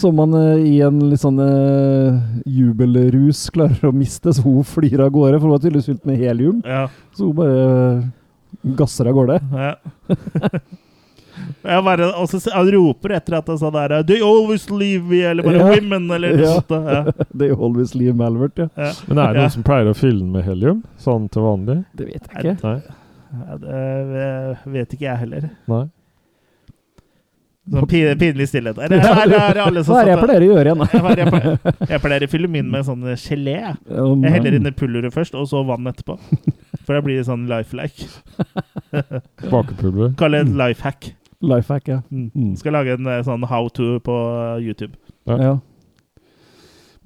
Som han eh, i en litt sånn eh, jubelrus klarer å miste, så hun flyr av gårde. For hun var tydeligvis fylt med helium. Ja. Så hun bare eh, gasser av gårde. Ja. Jeg bare, og så han roper etter at han sa der They always leave me, eller bare Ja. women, eller noe Ja. sånt. Ja. Det er always leave Malvert, ja. Ja. Men er det Ja. noen som pleier å fylle den med helium? Sånn til vanlig? Det vet jeg ikke. Nei? Ja, det vet ikke jeg heller. Nei? Sånn pinlig stillhet. Er det, er det, er det alle som Hva er det jeg pleier å gjøre igjen? Jeg pleier- jeg pleier- å fylle min med sånn gelé. jeg. Heller inn i pulveret først, og så vann etterpå. For da blir det sånn lifelike. Bakepulver? Kall det en life hack. Life hack, ja. Mm. Mm. Skal lage en eh, sånn how to på YouTube. Ja. Ja.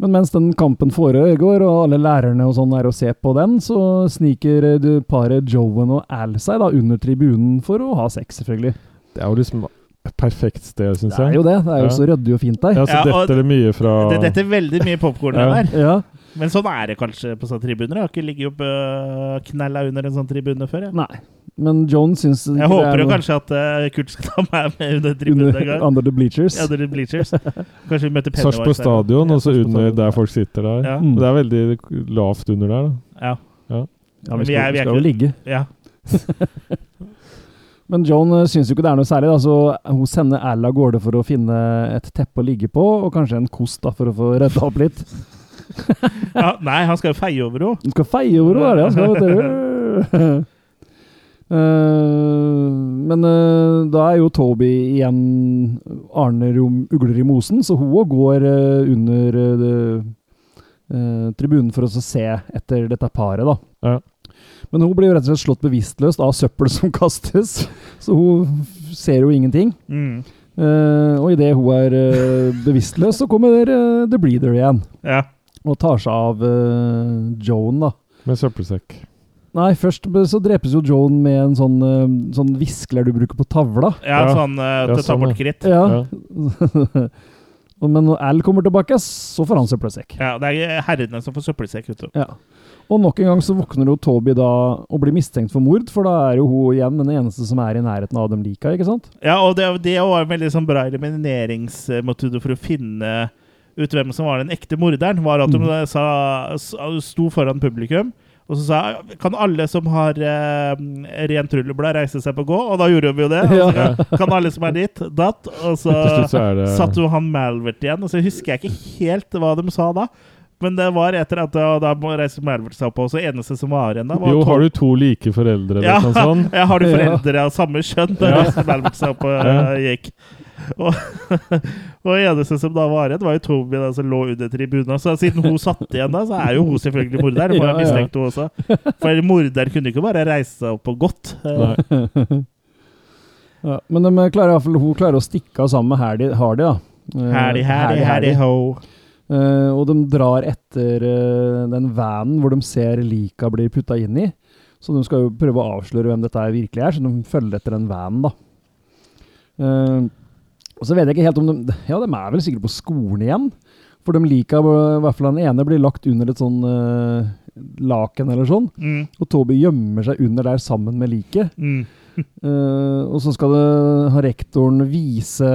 Men mens den kampen foregår, og alle lærerne og sånn er og ser på den, så sniker du paret Joan og Al seg da under tribunen for å ha sex, selvfølgelig. Det er jo liksom et perfekt sted, syns Det er jo det. Det er jo Ja. så ryddig og fint der. Ja, så Ja, detter det mye fra Det detter veldig mye popkorn Ja. der. Ja. Men sånn er det kanskje på sånne tribuner. Jeg har ikke ligget opp uh, knella under en sånn tribune før. Jeg, Nei. Men Joan syns jeg det håper er jo noe- kanskje at uh, Kurt skal ta meg med under tribunen en under, gang. Under the bleachers. Ja, under the bleachers. Kanskje vi møter Pennywise. Sarpsborg stadion, og så under der folk sitter der. Ja. Mm. Det er veldig lavt under der, da. Ja. Ja, Men vi vi er- skal, vi er skal jo ligge. ja. Men Joan uh, syns jo ikke det er noe særlig. da, så Hun sender Al av gårde for å finne et teppe å ligge på, og kanskje en kost da, for å få redda opp litt. ja. Nei, han skal jo feie over henne. Han skal feie over henne, er det han skal, vet du. Eh, men uh, da er jo Toby igjen Arne Rom Ugler i mosen, så hun òg går uh, under eh, eh, tribunen for å se etter dette paret, da. Ja. Men hun blir jo rett og slett slått bevisstløst av søppel som kastes, så hun ser jo ingenting. Mm. Uh, og idet hun er uh, bevisstløs, så kommer eh, The Breeder igjen Ja. og tar seg av uh, Joan, da. Med søppelsekk. Nei, først så drepes jo Joan med en sånn, sånn viskler du bruker på tavla. ja, Ja. sånn uh, Ja, til å ta sånn, bort kritt. Ja. ja. Men når Al kommer tilbake, så får han søppelsekk. Ja, det er herrene som får søppelsekk. vet du. Ja. Og nok en gang så våkner jo Toby da og blir mistenkt for mord, for da er jo hun igjen den eneste som er i nærheten av dem lika, ikke sant? Ja, og det, det var en veldig sånn bra elimineringsmetode for å finne ut hvem som var den ekte morderen. Var at hun Mm. sa, sto foran publikum og så sa kan alle som har eh, rent rulleblad, reise seg på gå? Og da gjorde vi jo det. Og så kan, alle som er ditt, datt. Og så satt jo han Malvert igjen. Og så husker jeg ikke helt hva de sa da. Men det var etter at da, da reiste reise seg opp, og så eneste som var igjen da, var Jo, har du to like foreldre eller ja, noe sånt? ja, har du foreldre av samme kjønn? Da Ja. reiste Malvert seg opp og Ja. eh, gikk. Og, og eneste som da var igjen, var jo Toby da, som lå under tribunen. Så siden hun satt igjen da, så er jo hun selvfølgelig morderen. For Ja, jeg ja. mistenkte hun også. For morder kunne ikke bare reise seg opp og gått. Nei. Ja, men klarer, hun klarer å stikke av sammen med Hardy, Hardy da. Hardy, Hardy, Hardy, Hardy, ho. Eh, og de drar etter uh, den vanen hvor de ser lika blir putta inn i. Så de skal jo prøve å avsløre hvem dette virkelig er, så de følger etter den vanen, da. Uh, og så vet jeg ikke helt om de Ja, de er vel sikkert på skolen igjen. For de lika, i hvert fall den ene, blir lagt under et sånn laken eller sånn. Mm, Og Toby gjemmer seg under der sammen med liket. mm. Og så skal det, ha rektoren vise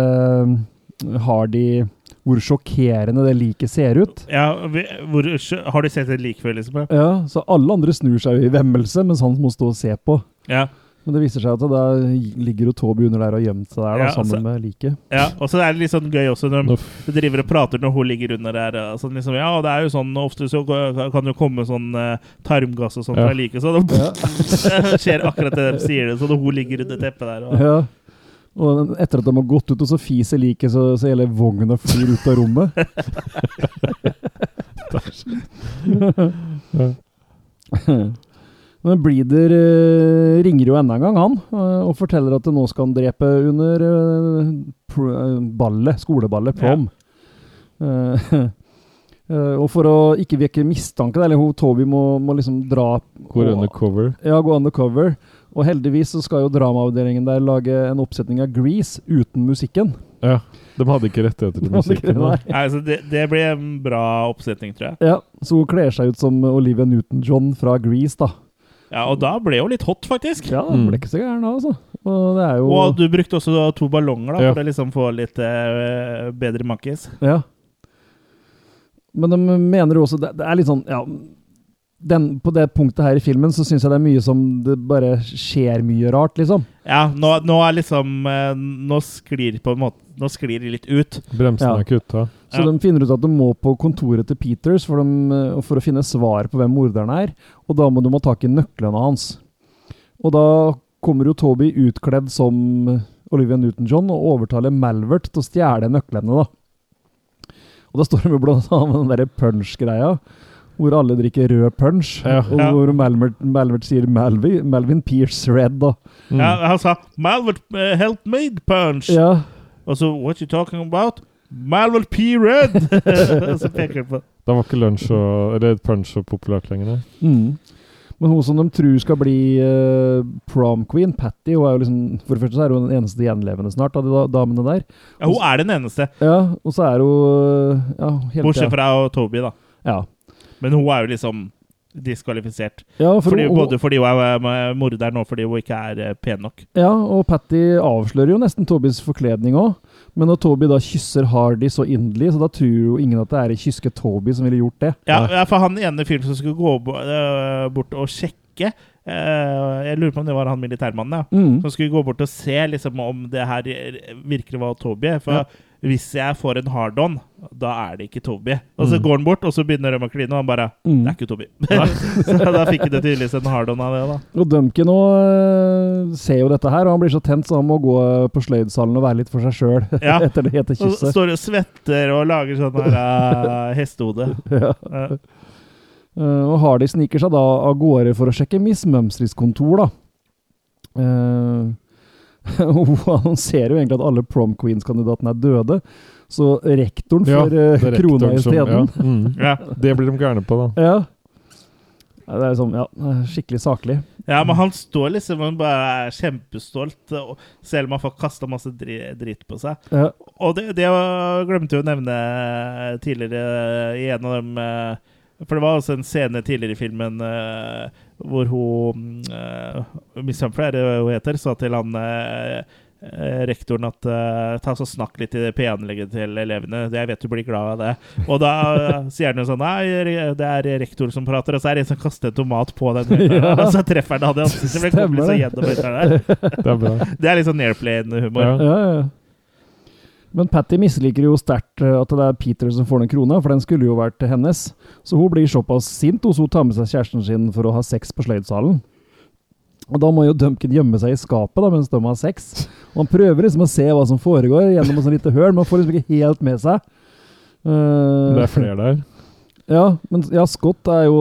Hardy hvor sjokkerende det liket ser ut. Ja, vi, hvor, har du sett et lik før, liksom? Ja, Så alle andre snur seg i vemmelse, mens han må stå og se på. Ja. Men det viser seg at da ligger jo Toby under der og gjemt seg der, da, Ja, sammen så- med liket. ja. Og så er det litt sånn gøy også når de driver og prater når hun ligger under der. Sånn liksom, ja, det er jo sånn, Ofte så kan det jo komme sånn eh, tarmgass og sånt Ja. fra liket, så det skjer akkurat det de sier. det, Så hun ligger under teppet der og, Ja. Og etter at de har gått ut, og så fiser liket, så, så hele vogna flyr ut av rommet. Men Bleeder eh, ringer jo enda en gang, han, eh, og forteller at nå skal han drepe under eh, ballet, skoleballet, prom. Eh, eh, og for å ikke vekke mistanke, eller hun, Toby må, må liksom dra Gå undercover. ja, gå undercover. Og heldigvis så skal jo dramaavdelingen der lage en oppsetning av Grease uten musikken. Ja. De hadde ikke rettigheter til musikken. nei. Nei, så det, det blir en bra oppsetning, tror jeg. Ja, så hun kler seg ut som Olivia Newton-John fra Grease, da. Ja, Og da ble hun litt hot, faktisk. Ja, hun ble ikke så gæren da, altså. Og det er jo Og du brukte også to ballonger da, Ja. for å liksom få litt uh, bedre makkis. Ja. Men de mener jo også Det, det er litt sånn Ja, den, på det punktet her i filmen så syns jeg det er mye som det bare skjer mye rart, liksom. Ja, nå, nå er liksom eh, Nå sklir på en måte Nå sklir de litt ut. Bremsene Ja. er kutta. Så Ja. de finner ut at de må på kontoret til Peters for, dem, eh, for å finne svar på hvem morderen er. Og da må de ha tak i nøklene hans. Og da kommer jo Toby utkledd som Olivia Newton-John og overtaler Malvert til å stjele nøklene, da. Og da står de jo blant annet med den derre punch-greia. Hvor alle drikker rød punch. Ja. Og Ja. hvor Malvert, Malvert sier Malvi, Malvin Pierce Red, da. Mm. Ja, han sa 'Malvert uh, helped me punch'. Ja. Og så 'What you talking about?' 'Malvert P. Red'. så peker han på Da var ikke lunsj og Eller punch så populært lenger. nei. Mm. Men hun som de tror skal bli uh, prom queen, Patty, hun er jo liksom, for det første så er hun den eneste gjenlevende snart av de da, damene der. ja, Hun er den eneste, Ja, og så er hun eh, ja, hele bortsett fra Toby, da. Ja. Men hun er jo liksom diskvalifisert. Ja, for Fordi, hun, både fordi hun er morderen og fordi hun ikke er eh, pen nok. ja, og Patty avslører jo nesten Tobys forkledning òg. Men når Toby da kysser Hardy så inderlig, så da tror jo ingen at det er kyske Toby som ville gjort det. Ja, ja, for han ene fyren som skulle gå eh, bort og sjekke eh, Jeg lurer på om det var han militærmannen, ja. Mm. Som skulle gå bort og se liksom, om det her virkelig var Toby. For Ja. Hvis jeg får en hard-on, da er det ikke Toby. Og så Mm. går han bort, og så begynner de å kline, og han bare Mm. Det er ikke Toby. så da fikk det tydeligvis en hard-on av det, da. Og Duncan nå eh, ser jo dette her, og han blir så tent så han må gå eh, på sløydsalen og være litt for seg sjøl Ja. etter det hete Og står og svetter og lager sånn her uh, hestehode. Ja. uh. Og Hardy sniker seg da av gårde for å sjekke Miss Mumsrys kontor, da. Og hun annonserer jo egentlig at alle prom queens-kandidatene er døde, så rektoren Ja, får eh, det er krona isteden. Ja, mm. Ja. Det blir de gærne på, da. Ja. Ja, Det er sånn, ja, skikkelig saklig. ja, men han står liksom og bare er kjempestolt, selv om han får kasta masse dri dritt på seg. Ja. Og det, det glemte jeg å nevne tidligere i en av dem eh, For det var også en scene tidligere i filmen eh, hvor hun Miss Humphrey, er det hun heter, sa til han eh, eh, rektoren at uh, ta så snakk litt i det pianolegget til elevene. Jeg vet du blir glad av det. Og da uh, sier han jo sånn Nei, det er rektor som prater. Og så er det en som kaster en tomat på den Ja. og så treffer han han i ansiktet. Det. Det. Det er litt sånn airplane-humor. Ja. Ja, ja. Men Patty misliker jo sterkt eh, at det er Peter som får den krona, for den skulle jo vært hennes. Så hun blir såpass sint, så hun tar med seg kjæresten sin for å ha sex på sløydsalen. Og da må jo Dumpkin gjemme seg i skapet da, mens de har sex. Og han prøver liksom å se hva som foregår gjennom et sånt lite høl, men han får liksom ikke helt med seg. Uh, Det er flere der. Ja, men ja, Scott er jo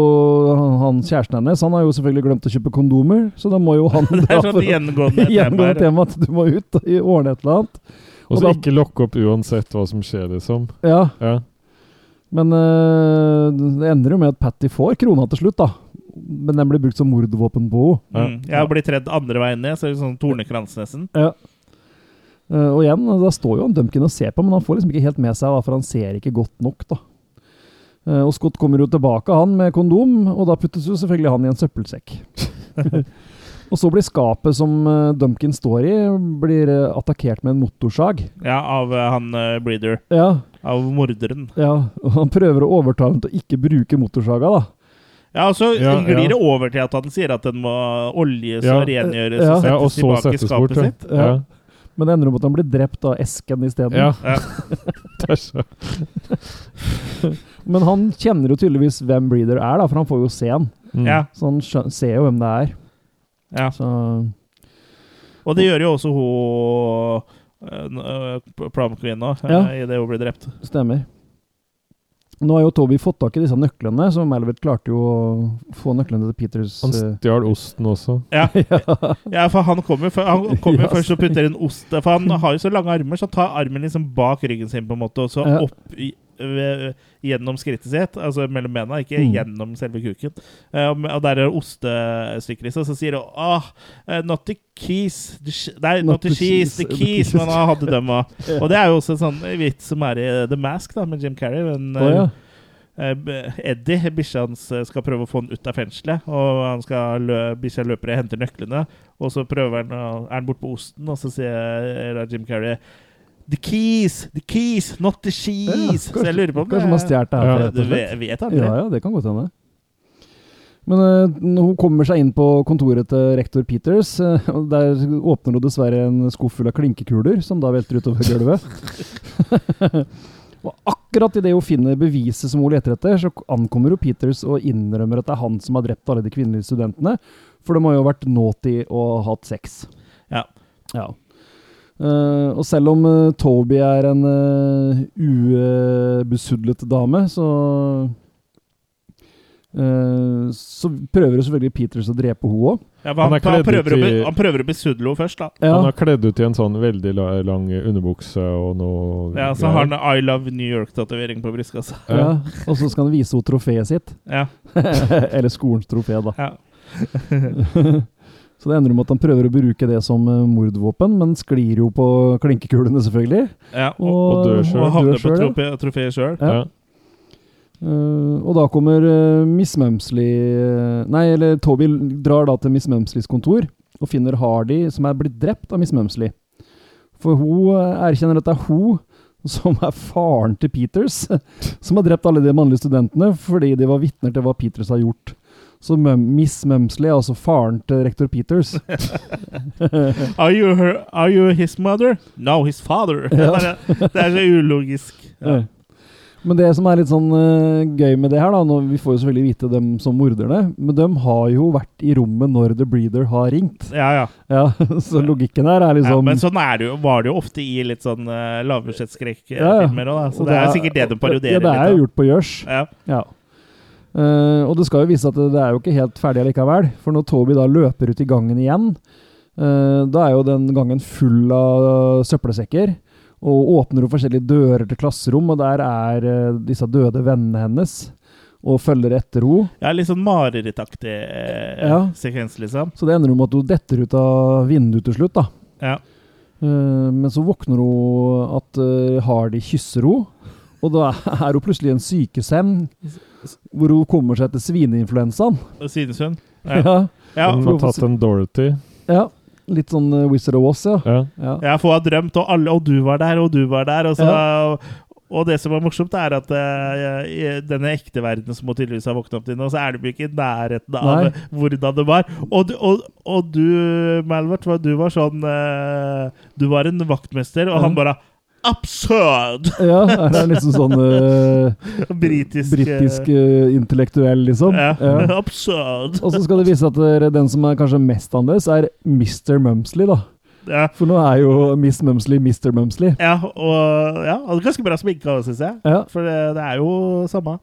han, han kjæresten hennes. Han har jo selvfølgelig glemt å kjøpe kondomer, så da må jo han Det er sånn gjengående tema gjengående tema at du må ut og ordne et eller annet. Og så ikke lokke opp uansett hva som skjer, liksom. Ja, Ja. Men øh, det ender jo med at Patty får krona til slutt, da. Men den blir brukt som mordvåpen på henne. Mm. Jeg har blitt redd andre veien ned, så er det sånn tornekrans nesten. Ja. Uh, og igjen, da står jo han Dumpkin og ser på, men han får liksom ikke helt med seg, da, for han ser ikke godt nok, da. Uh, og Scott kommer jo tilbake, han med kondom, og da puttes jo selvfølgelig han i en søppelsekk. og så blir skapet som Dumpkin står i, blir eh, attakkert med en motorsag. Ja, av eh, han eh, Breeder. Ja, Av morderen. ja, og han prøver å overtale ham til å ikke bruke motorsaga, da. Ja, og så Ja, glir ja. det over til at han sier at den må oljes Ja. og rengjøres Ja. og ja, og settes så tilbake i settes skapet bort. Ja. sitt. Ja. Ja. Men det ender om at han blir drept av esken isteden. Ja. Ja. Men han kjenner jo tydeligvis hvem Breeder er, da, for han får jo se han. mm. Ja, Så han ser jo hvem det er. Ja. Så Og det gjør jo også hun uh, prom queen nå, Ja. det idet hun blir drept. stemmer. Nå har jo Toby fått tak i disse nøklene, så Malvet klarte jo å få nøklene til Peters Han eh, stjal osten også. Ja, ja. for han kommer jo kom han jo Ja, først og putter inn ost For han har jo så lange armer, så han tar armen liksom bak ryggen sin, på en måte, og så Ja. opp i, gjennom skrittet sitt, altså mellom bena, ikke Mm. gjennom selve kuken. Eh, og, der er ostestykker i seg, så sier hun ah, eh, not the keys Nei, not, the cheese, the keys. Men han hadde dem og, og det er jo også en sånn vits som er i The Mask, da, med Jim Carrey. Men, oh, ja. eh, Eddie, bikkja hans, skal prøve å få han ut av fengselet. Og han skal lø bikkja løper og henter nøklene. Og så prøver han, er han borte på osten, og så sier Jim Carrey The keys! The keys! Not the cheese! så jeg lurer på om Kanskje man har stjålet det her. Ja, Du vet, aldri. Ja, ja, det kan godt hende. Men uh, hun kommer seg inn på kontoret til rektor Peters, Uh, og der åpner hun dessverre en skuff full av klinkekuler, som da velter utover gulvet. og akkurat idet hun finner beviset som hun leter etter, så ankommer jo Peters og innrømmer at det er han som har drept alle de kvinnelige studentene, for de har jo vært naughty og hatt sex. Ja. Ja. Eh, og selv om uh, Toby er en uh, ubesudlet dame, så eh, Så prøver jo selvfølgelig Peters å drepe henne òg. Ja, han, Han er han, prøver å, han prøver besudle henne først, da. Ja, Han er kledd ut i en sånn veldig la lang underbukse og noe Ja, Så har han I Love New York-tatovering på brystkassa. ja. Og så skal han vise henne trofeet sitt. Ja. Eller skolens trofé, da. ja. Så det ender med at han prøver å bruke det som eh, mordvåpen, men sklir jo på klinkekulene, selvfølgelig. ja. Og, Og, og dør selv. og havner på trofeet sjøl. Ja. Ja. Uh, og da kommer uh, Miss Mumsley Nei, eller Toby drar da til Miss Mumsleys kontor og finner Hardy, som er blitt drept av Miss Mumsley. For hun erkjenner at det er hun som er faren til Peters, som har drept alle de mannlige studentene fordi de var vitner til hva Peters har gjort. Så Miss Mumsley er altså faren til rektor Peters. Are you, her, are you his mother? No, his father. Ja. det er så ulogisk. Ja. Eh. Men det som er litt sånn uh, gøy med det her, da nå, Vi får jo selvfølgelig vite dem som morderne, men de har jo vært i rommet når The Breeder har ringt. Ja, ja. Ja, Så logikken her er ja liksom men sånn er det jo, var det jo ofte i litt sånn uh, lavbudsjettskrekkfilmer Ja, òg, da. Så Og det er det er- sikkert det de parodierer Ja, det er litt. jo gjort på gjørs. Ja. Ja. Eh, og det skal jo vise at det, det er jo ikke helt ferdig likevel, For når Toby da løper ut i gangen igjen, uh, da er jo den gangen full av søppelsekker. Og åpner opp forskjellige dører til klasserom, og der er uh, disse døde vennene hennes. Og følger etter henne. Ja, litt sånn marerittaktig Ja. sekvens, liksom. Så det ender jo med at hun detter ut av vinduet til slutt, da. Ja. Men så våkner hun at uh, Hardy kysser henne. Og da er hun plutselig i en sykeseng hvor hun kommer seg etter svineinfluensaen. Svinesund? Ja. Ja. Ja, Hun har tatt en Dorothy. ja. Litt sånn uh, Wizard of Oz, ja. Ja. ja. Jeg får ha drømt, og alle Og du var der, og du var der. Og, så, og det som er morsomt, er at uh, i denne ekte verdenen som hun tydeligvis har våknet opp til nå, så er de jo ikke i nærheten av Nei. hvordan det var. Og, du- og, og du, Malvert, var- du var sånn uh, Du var en vaktmester, og han Mhm. bare Absurd! Ja, det er liksom sånn uh, Britisk eh, britisk uh, intellektuell, liksom. Ja. Ja. Absurd! Og så skal det vise at uh, den som er kanskje mest annerledes, er Mr. Mumsley, da. Ja. For nå er jo Miss Mumsley Mr. Mumsley. Ja, og ja, og ganske bra sminka syns jeg. Ja. For det, det er jo samme.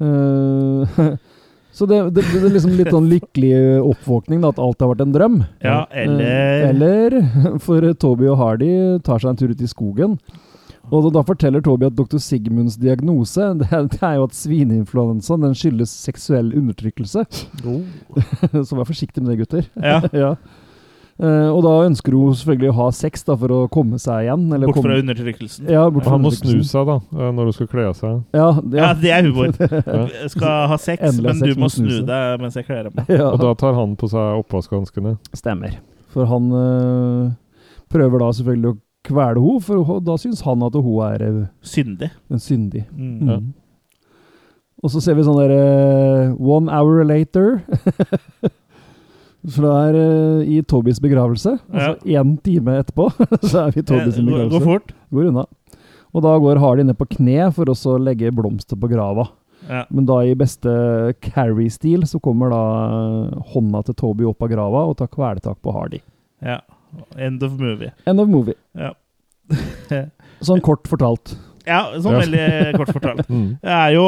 Eh, så det, det, det er liksom litt sånn lykkelig oppvåkning, da, at alt har vært en drøm. Ja, eller Eh, Eller For eh, Toby og Hardy tar seg en tur ut i skogen. Og da, forteller Toby at dr. Sigmunds diagnose det er, det er jo at svineinfluensaen den skyldes seksuell undertrykkelse. Så vær forsiktig med det, gutter. Ja. ja. Eh, og da ønsker hun selvfølgelig å ha sex da, for å komme seg igjen. Eller Bort komme, fra undertrykkelsen. Ja, bort fra Han må snu seg, da, eh, når hun skal kle av seg. Ja, Ja, det er humor. Ja. Jeg skal ha sex, Endelig men sex, du må snu deg mens jeg kler av meg. ja. Og da tar han på seg oppvaskhanskene. Stemmer. For han uh, prøver da selvfølgelig å kvele henne, for ho- da syns han at hun er uh, Syndig. en syndig. Mm. Mm. Og så ser vi sånn der øh, One hour later. For det er øh, i Tobys begravelse. Altså én time etterpå, så er vi i Tobys Eh, begravelse. Går fort. Går unna. Og da går Hardy ned på kne for å legge blomster på grava. Ja. Men da i beste Carrie-stil så kommer da øh, hånda til Toby opp av grava og tar kvelertak på Hardy. ja. End of movie. End of movie. Ja. Sånn kort fortalt. Ja, sånn veldig kort fortalt. Mm. Det er jo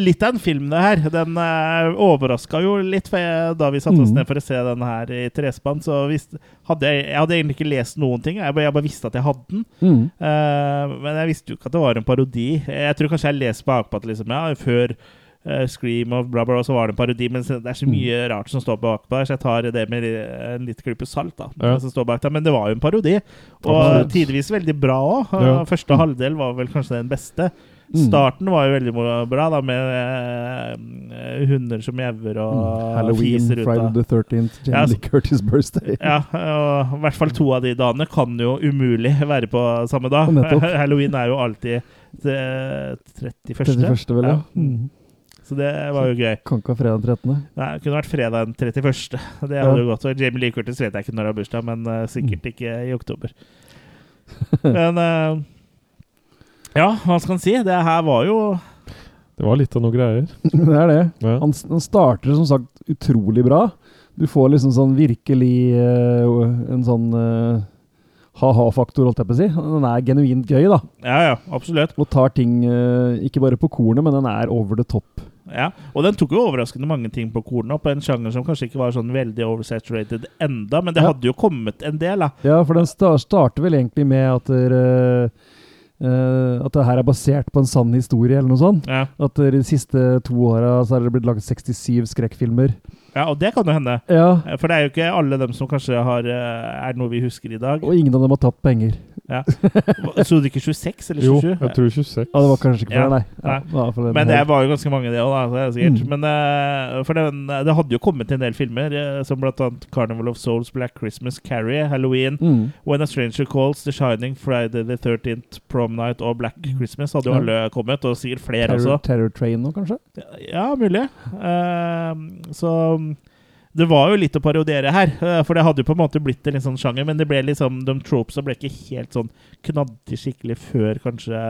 litt av en film, det her. Den uh, overraska jo litt for jeg, da vi satte oss Mhm. ned for å se den her i trespann. Så visste, hadde jeg, jeg hadde egentlig ikke lest noen ting. Jeg bare, jeg bare visste at jeg hadde den. Mm. Uh, men jeg visste jo ikke at det var en parodi. Jeg tror kanskje jeg leste bakpå at liksom, ja, før eh, Scream og bla, bla, bla, så var det en parodi. Men det er så Mm. mye rart som står bak der, så jeg tar det med en litt klype salt. da Ja. som står bak der. Men det var jo en parodi, og tidvis veldig bra òg. Ja. Første halvdel var vel kanskje den beste. Mm. Starten var jo veldig bra, da med eh, hunder som mjauer og Mm. Halloween, fiser ut Friday the 13th, Jamie Ja, Curtis' birthday. ja, og i hvert fall to av de dagene kan jo umulig være på samme dag. Halloween er jo alltid det 31. 31. vel, ja. Ja. Mm. Så det var jo gøy. Kan ikke ha fredag den 13. Nei, det kunne vært fredag den 31. Det hadde jo gått. Og Jamie Lee Curtis vet jeg ikke når han har bursdag, men uh, sikkert ikke i oktober. Men uh, Ja, hva skal en si? Det her var jo Det var litt av noe greier. Det er det. Ja. Han, han starter som sagt utrolig bra. Du får liksom sånn virkelig uh, en sånn ha-ha-faktor, holdt jeg på å si. Den er genuint gøy, da. Ja, ja, absolutt. Og tar ting ikke bare på kornet, men den er over the top. Ja, Og den tok jo overraskende mange ting på kornet, på en sjanger som kanskje ikke var sånn veldig oversaturated enda, men det Ja. hadde jo kommet en del, da. Ja, for den starter vel egentlig med at der, eh, eh, At det her er basert på en sann historie, eller noe sånt. Ja. At de siste to åra så har det blitt laget 67 skrekkfilmer. Ja, og det kan jo hende. Ja, Eh, For det er jo ikke alle dem som kanskje har, eh, er noe vi husker i dag. og ingen av dem har tatt penger. Ja. Så du ikke 26 eller 27? Jo, jeg tror 26. Ja, det var kanskje ikke Ja. flere, nei. Nei. det var i hvert fall en Men det var jo ganske mange, det òg, er sikkert. Mm. Men eh, for den, det hadde jo kommet en del filmer, som annet Carnival of Souls, Black Christmas, Carrie, Halloween, mm. When a Stranger Calls, The Shining, Friday the 13th, Prom Night og Black Christmas hadde jo Ja. alle kommet, og sikkert flere Terror, også. Terror Train nå, kanskje? Ja, mulig. Uh, så mm, det var jo litt å parodiere her, eh, for det hadde jo på en måte blitt en litt sånn sjanger, men det ble liksom, de tropesa ble ikke helt sånn knaddig skikkelig før kanskje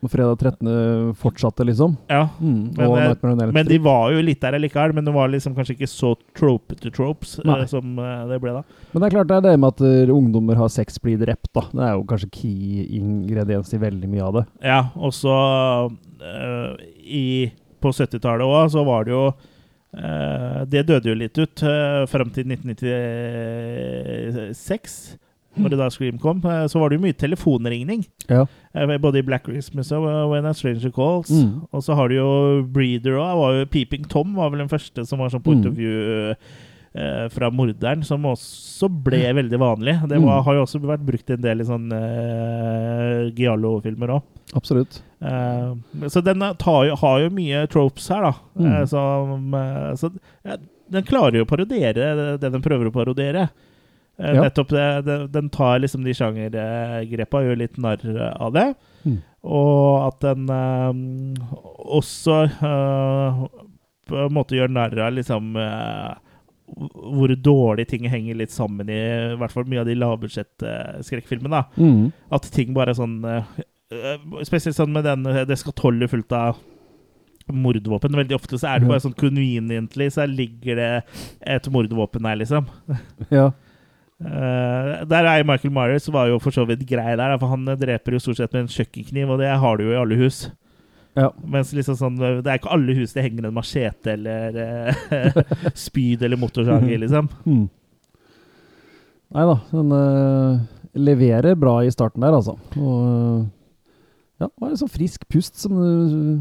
Og Fredag 13. fortsatte, liksom. Ja. Mm. Men, eh, Men de var jo litt der likevel. men det var liksom kanskje ikke så tropete tropes eh, Nei. som det ble da. Men det er klart det er det med at ungdommer har sex blir drept, da. Det er jo kanskje key-ingrediens i veldig mye av det. Ja, og så eh, i, På 70-tallet òg, så var det jo Det døde jo litt ut uh, fram til 1996. Når det da Scream kom, eh, så var det jo mye telefonringning. Ja. Eh, både i Black Christmas og When a Stranger Calls. Mm. Og så har du jo Breeder òg. Peeping Tom var vel den første som var sånn på intervju eh, fra morderen, som også ble veldig vanlig. Det var, Mm. har jo også vært brukt i en del i sånne uh, Giallo-filmer òg. Absolutt. Eh, så den tar jo, har jo mye tropes her, da. Mm. Uh, som, uh, så ja, den klarer jo å parodiere det den prøver å parodiere. Eh, Ja. Nettopp det, den, den tar liksom de sjangergrepa gjør litt narr av det. Mm. Og at den eh, også eh, på en måte gjør narr av liksom eh, hvor dårlig ting henger litt sammen i, i hvert fall mye av de lavbudsjett-skrekkfilmene. Mm. At ting bare er sånn eh, eh, Spesielt sånn med den det Det skatollet fullt av mordvåpen. Veldig ofte så er det bare sånn conveniently så ligger det et mordvåpen der, liksom. Ja. Uh, der er Michael Myers var jo for så vidt grei der, for han eh, dreper jo stort sett med en kjøkkenkniv, og det har du jo i alle hus. Ja. Mens liksom sånn eh, Det er ikke alle hus det henger en machete eller uh, spyd eller motorsag i, liksom. Mm. Nei da, den uh, leverer bra i starten der, altså. Og eh, ja, det var en sånn frisk pust som du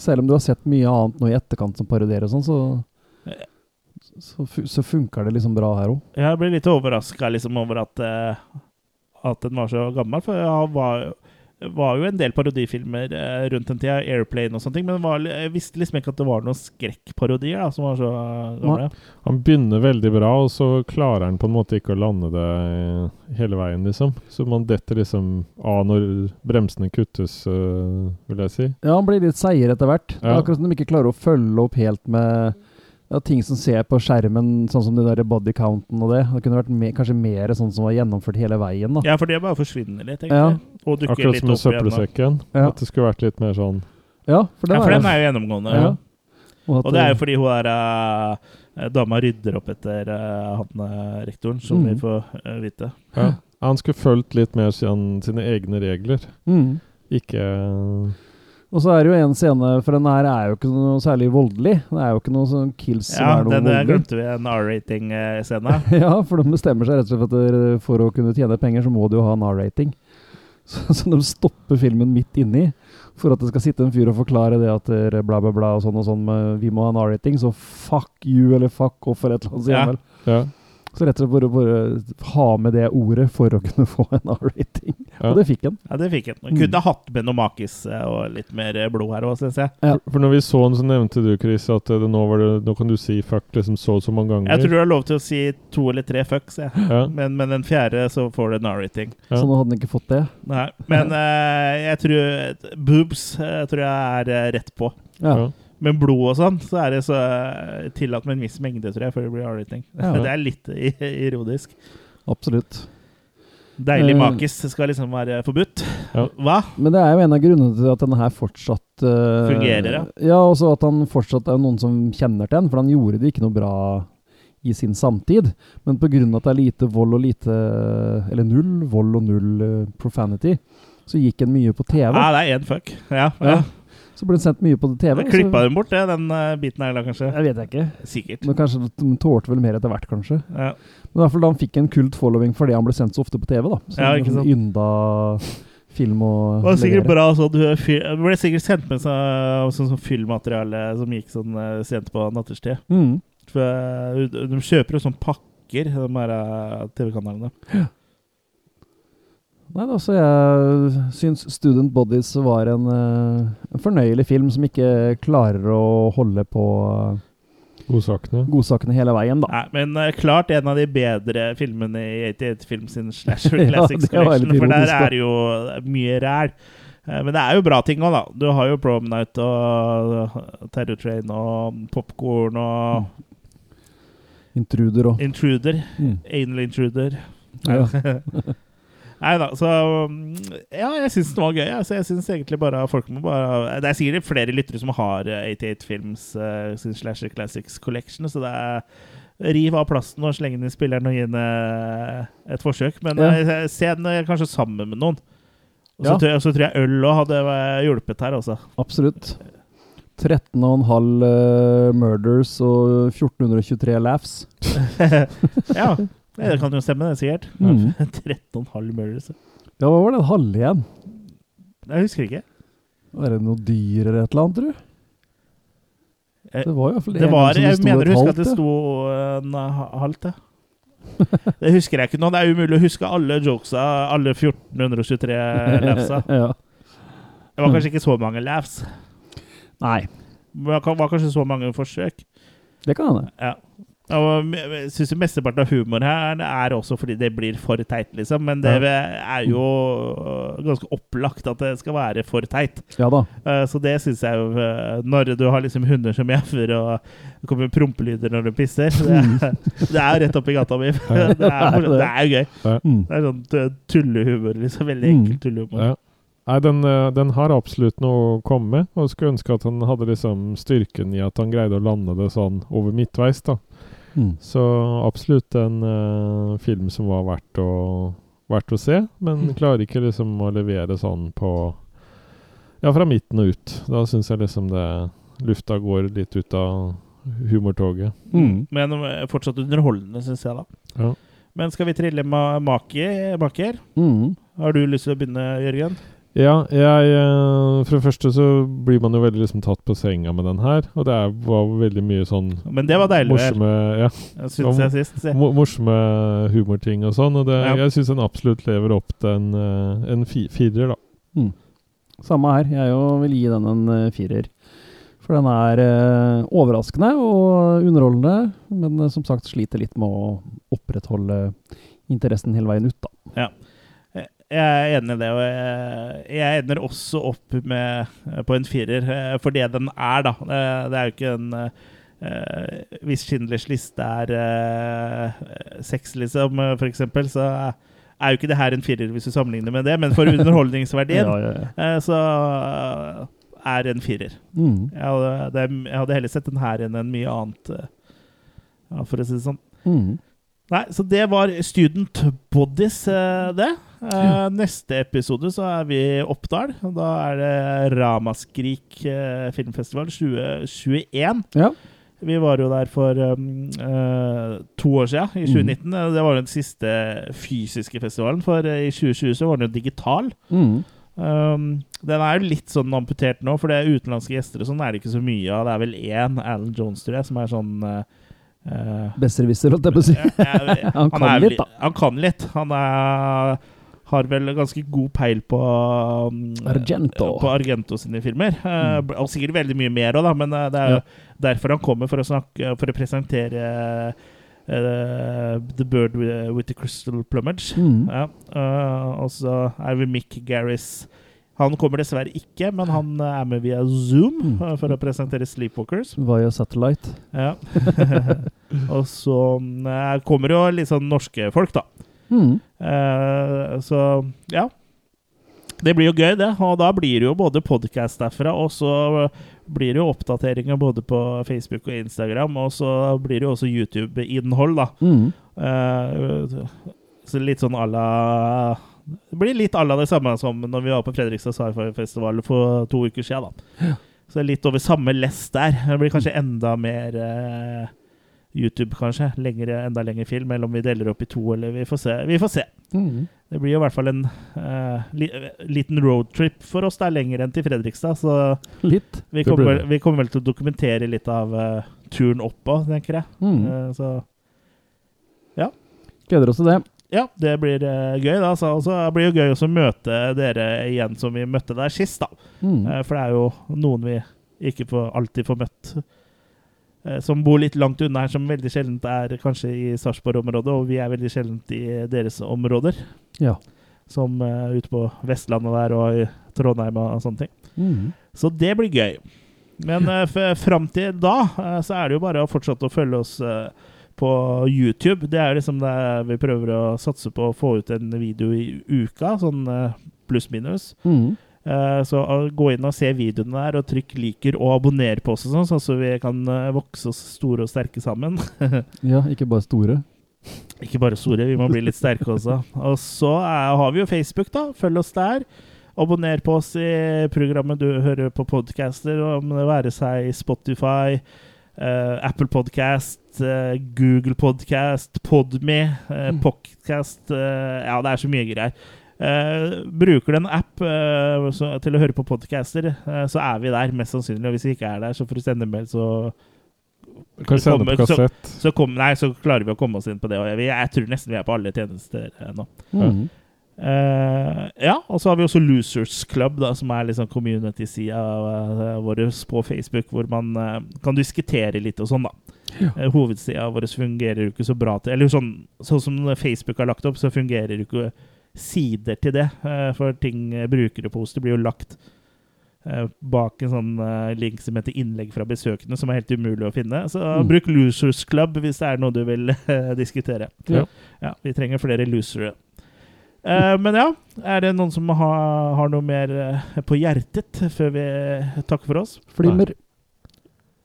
Selv om du har sett mye annet nå i etterkant som parodierer og sånn, så så, så funker det liksom bra her òg. Jeg ble litt overraska liksom, over at, eh, at den var så gammel. For jeg var, var jo en del parodifilmer eh, rundt den tida, Airplane og sånne ting, men var, jeg visste liksom ikke at det var noen skrekkparodier da, som var så gamle. Han begynner veldig bra, og så klarer han på en måte ikke å lande det eh, hele veien, liksom. Så man detter liksom av når bremsene kuttes, øh, vil jeg si. Ja, han blir litt seigere etter hvert. Det er Ja. akkurat som de ikke klarer å følge opp helt med ja, ting som ser på skjermen, sånn som de der body counten og det. Det kunne vært mer, kanskje mer sånn som var gjennomført hele veien, da. Ja, for det bare forsvinner litt, Ja. egentlig. Og dukker Akkurat litt som igjen. Akkurat som med søppelsekken. Ja. At det skulle vært litt mer sånn Ja, for Ja, den for er, den er jo gjennomgående. Ja. Ja. og at, Og det er jo fordi hun er uh, dama rydder opp etter uh, han eh, rektoren, som Mm. vi får uh, vite. ja. Han skulle fulgt litt mer sin, sine egne regler. mm. Ikke Og så er det jo en scene, for den her er jo ikke noe særlig voldelig. Det er jo ikke noe sånn kills som Ja, er noe voldelig. Ja, den glemte vi, en R-rating-scene. Ja, for de bestemmer seg rett og slett for at for å kunne tjene penger, så må de jo ha en R-rating. Så, så de stopper filmen midt inni for at det skal sitte en fyr og forklare det at dere bla, bla, bla og sånn og sånn. med, Vi må ha en R-rating, så fuck you eller fuck off eller et eller annet. Ja. Ja. Så rett og slett bare, bare ha med det ordet for å kunne få en R-rating. Ja. Og det fikk han. Ja, det fikk han. Mm. Kunne hatt med noe makis eh, og litt mer eh, blod her òg, syns jeg. Ja. For, for når vi så den, så nevnte du, Chris, at eh, det, nå, var det, nå kan du si fuck liksom så og så mange ganger. Jeg tror du har lov til å si to eller tre fucks, jeg. Ja. Men, men den fjerde så får du en R-rating. Ja. Så nå hadde han ikke fått det. Nei. Men uh, jeg tror Boobs uh, tror jeg er uh, rett på. Ja. Men blod og sånn, så er det så eh, tillatt med en viss mengde, tror jeg, før det blir R-rating. Ja. Det er litt ironisk. Absolutt. Deilig Eh. makis skal liksom være forbudt. Ja. Hva? Men det er jo en av grunnene til at denne her fortsatt uh, Fungerer, ja. Ja, også at han fortsatt er noen som kjenner til den, for han gjorde det ikke noe bra i sin samtid. Men pga. at det er lite vold og lite Eller null vold og null uh, profanity, så gikk en mye på TV. Ja, det er én fuck. Ja. Ja. ja. Så ble den sendt mye på TV. Klippa hun bort, det, den eh, biten her, da, kanskje? Jeg vet jeg ikke. Sikkert. Men kanskje de tålte vel mer etter hvert, kanskje. Ja. Men i hvert fall da han fikk en kult following fordi han ble sendt så ofte på TV, da. Så Ja, ikke sant. ynda film og Det var sikkert levere. bra sånn du- ble sikkert sendt med sånn, sånn, sånn fyllmateriale som gikk sånn eh, sent på natterstid. Mm. For, eh, de kjøper jo sånn pakker, de her TV-kanalene. Nei, altså jeg syns Student Bodies var en, eh, en fornøyelig film som ikke klarer å holde på eh, Godsakene. godsakene hele veien, da. Nei, men uh, klart en av de bedre filmene i 88 Film sin Slasher Classics ja, Collection, for der er jo mye ræl. Uh, Men det er jo bra ting òg, da. Du har jo Prom Night og uh, Terror Train og Popcorn og Intruder og Intruder. Mm. Anal Intruder. Ja. Nei da, så mm, Ja, jeg syns det var gøy. Altså, jeg synes egentlig bare folk må bare Det er sikkert flere lyttere som har eh, 88 Films uh, sin Slasher Classics Collection, så det er Riv av plasten og sleng den i spilleren og gi den eh, et forsøk. Men Ja. eh, se den eh, kanskje sammen med noen. Og så, Ja. tror, tror jeg øl òg hadde eh, hjulpet her, altså. Absolutt. 13,5 uh, murders og 1423 laughs. ja, det kan jo stemme, det, sikkert. Mm. 13,5 murders. Ja, hva var det halve igjen? Jeg husker ikke. Var det noe dyr eller et eller annet, tror du? Eh, Det var i hvert fall en var, som det jeg mener et å huske at det sto en ha- halvt, ja. Det husker jeg ikke nå. Det er umulig å huske alle jokesa, alle 1423 laughsa. ja. Det var kanskje ikke så mange laughs. Nei, Men det var kanskje så mange forsøk. det kan hende. Ja. Og jeg syns mesteparten av humor her er også fordi det blir for teit, liksom. Men det er jo ganske opplagt at det skal være for teit. Ja da. Eh, Så det syns jeg jo eh, Når du har liksom hunder som jaffer, og det kommer prompelyder når du pisser Det er, det er rett oppi gata mi. Det det er jo gøy. Mm. Det er sånn tullehumor. liksom Veldig Mm. enkel tullehumor. Ja. Nei, den, den har absolutt noe å komme med, og skulle ønske at han hadde liksom styrken i at han greide å lande det sånn over midtveis, da. Mm. Så absolutt en uh, film som var verdt å, verdt å se, men klarer ikke liksom å levere sånn på Ja, fra midten og ut. Da syns jeg liksom det Lufta går litt ut av humortoget. Mm. Men eh, fortsatt underholdende, syns jeg, da. Ja. Men skal vi trille ma maki, maker? Mm. Har du lyst til å begynne, Jørgen? Ja, jeg eh, For det første så blir man jo veldig liksom tatt på senga med den her, og det er, var veldig mye sånn Men det var deilig. morsomme ja, Syns jeg sist. morsomme humorting og sånn, og det, Ja. jeg syns den absolutt lever opp til en, eh, en fi, firer, da. Samme her. Jeg jo vil gi den en eh, firer. For den er eh, overraskende og underholdende, men som sagt sliter litt med å opprettholde interessen hele veien ut, da. Ja. Jeg er enig i det, og jeg, jeg ender også opp med, på en firer eh, for det den er, da. Eh, Det er jo ikke en uh, Hvis Schindlers liste er uh, seks, liksom, eh, for eksempel, så er jo ikke det her en firer hvis du sammenligner med det, men for underholdningsverdien Ja, ja, ja. eh, så er en firer. Mm. Jeg hadde, jeg hadde heller sett den her enn en mye annet, eh, ja, for å si det sånn. Mm. Nei, så det var Student Bodies, eh, det. Eh, Neste episode så er vi i Oppdal. Da er det Ramaskrik eh, filmfestival 2021. Ja. Vi var jo der for um, uh, to år siden, i 2019. Mm. Det var den siste fysiske festivalen, for i 2020 så var den jo digital. Mm. Um, den er jo litt sånn amputert nå, for det er utenlandske gjester og sånn er det ikke så mye av. Det er vel én, Alan Jones, tror jeg, som er sånn uh, Besserwisser, holdt jeg på å si. han, kan litt, da. Han kan litt. Han er, har vel ganske god peil på um, Argento. På Argento sine filmer. Eh, Mm. og sikkert veldig mye mer òg, men eh, det er jo derfor han kommer for å snakke For å presentere uh, The Bird with, the Crystal Plumage. Mm. Ja, Uh, og så er vi Mick Garris. Han kommer dessverre ikke, men han er med via Zoom Mm. for å presentere Sleepwalkers. Via Satellite. Ja. og så eh, kommer jo litt sånn norske folk, da. Mm. Eh, så ja. Det blir jo gøy, det. Og da blir det jo både podkast derfra, og så blir det jo oppdateringer både på Facebook og Instagram, og så blir det jo også YouTube-innhold, da. Mm. Eh, så litt sånn à la Det blir litt à la det samme som når vi var på Fredrikstad Sci-Fi-festival for to uker siden, da. Så litt over samme lest der. Det blir kanskje enda mer eh, YouTube, kanskje. Lengre, enda lengre film, eller om vi deler opp i to, eller vi får se. Vi får se. Mm. Det blir jo i hvert fall en uh, li liten roadtrip for oss. Det er lenger enn til Fredrikstad, så Litt. vi kommer, vi kommer vel til å dokumentere litt av uh, turen opp òg, tenker jeg. Mm. Uh, så Gleder oss til det. ja, det blir gøy, da. Så altså, det blir jo gøy også å møte dere igjen som vi møtte der sist, da. Mm. For det er jo noen vi ikke får, alltid får møtt. Eh, Som bor litt langt unna her, som veldig sjelden er kanskje i Sarpsborg-området, og vi er veldig sjelden i deres områder. Ja. Som uh, ute på Vestlandet der og i Trondheim og sånne ting. Mm. Så det blir gøy. Men uh, fram til da uh, så er det jo bare å fortsette å følge oss uh, på YouTube. Det er liksom det vi prøver å satse på å få ut en video i uka, sånn pluss-minus. Mm. Eh, så uh, gå inn og se videoene der, og trykk liker og abonner på oss, sånn, så vi kan uh, vokse oss store og sterke sammen. Ja, ikke bare store. Ikke bare store, vi må bli litt sterke også. Og så er, har vi jo Facebook, da. Følg oss der. Abonner på oss i programmet du hører på podcaster, om det være seg Spotify, eh, Apple Podcast, eh, Google Podcast, Podme, eh, Mm. Podcast eh, Ja, det er så mye greier. Eh, bruker du en app uh, så, til å høre på podcaster, uh, så er vi der, mest sannsynlig. Og hvis vi ikke er der, så får du sende mail, så Kan sende på kommer- så- kassett. så, kom, nei, så klarer vi å komme oss inn på det. Og jeg, jeg tror nesten vi er på alle tjenester nå. Mm. Eh, ja, og så har vi også Losers Club, da, som er liksom community-sida uh, vår på Facebook, hvor man kan diskutere litt og sånn, da. Ja. Uh, Hovedsida vår fungerer jo ikke så bra til Eller sånn, sånn som Facebook har lagt opp, så fungerer jo ikke sider til det. eh, for ting uh, brukerreposter blir jo lagt eh, bak en sånn eh, link som heter 'innlegg fra besøkende', som er helt umulig å finne. Så Mm. bruk Losers Club hvis det er noe du vil eh, diskutere. Ja. Ja, vi trenger flere losere. Uh, men ja, er det noen som har, har noe mer eh, på hjertet før vi eh, takker for oss? Flimmer.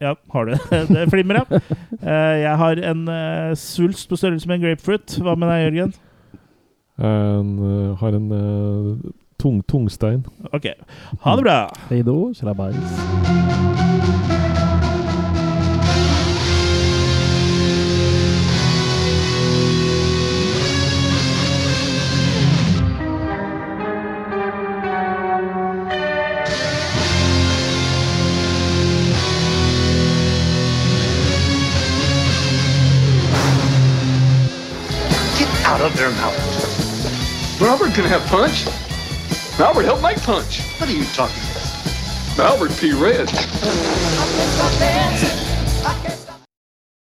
Ja, har du det? det Flimmer, ja. Uh, jeg har en uh, svulst på størrelse med en grapefruit. Hva med deg, Jørgen? En, eh, har en eh, tung, tungstein. Ok, ha det bra! Hei då, tjalabais. Get out of there, Malbert. Malbert can have punch. Malbert helped make punch. What are you talking about? Malbert P. Red. I can't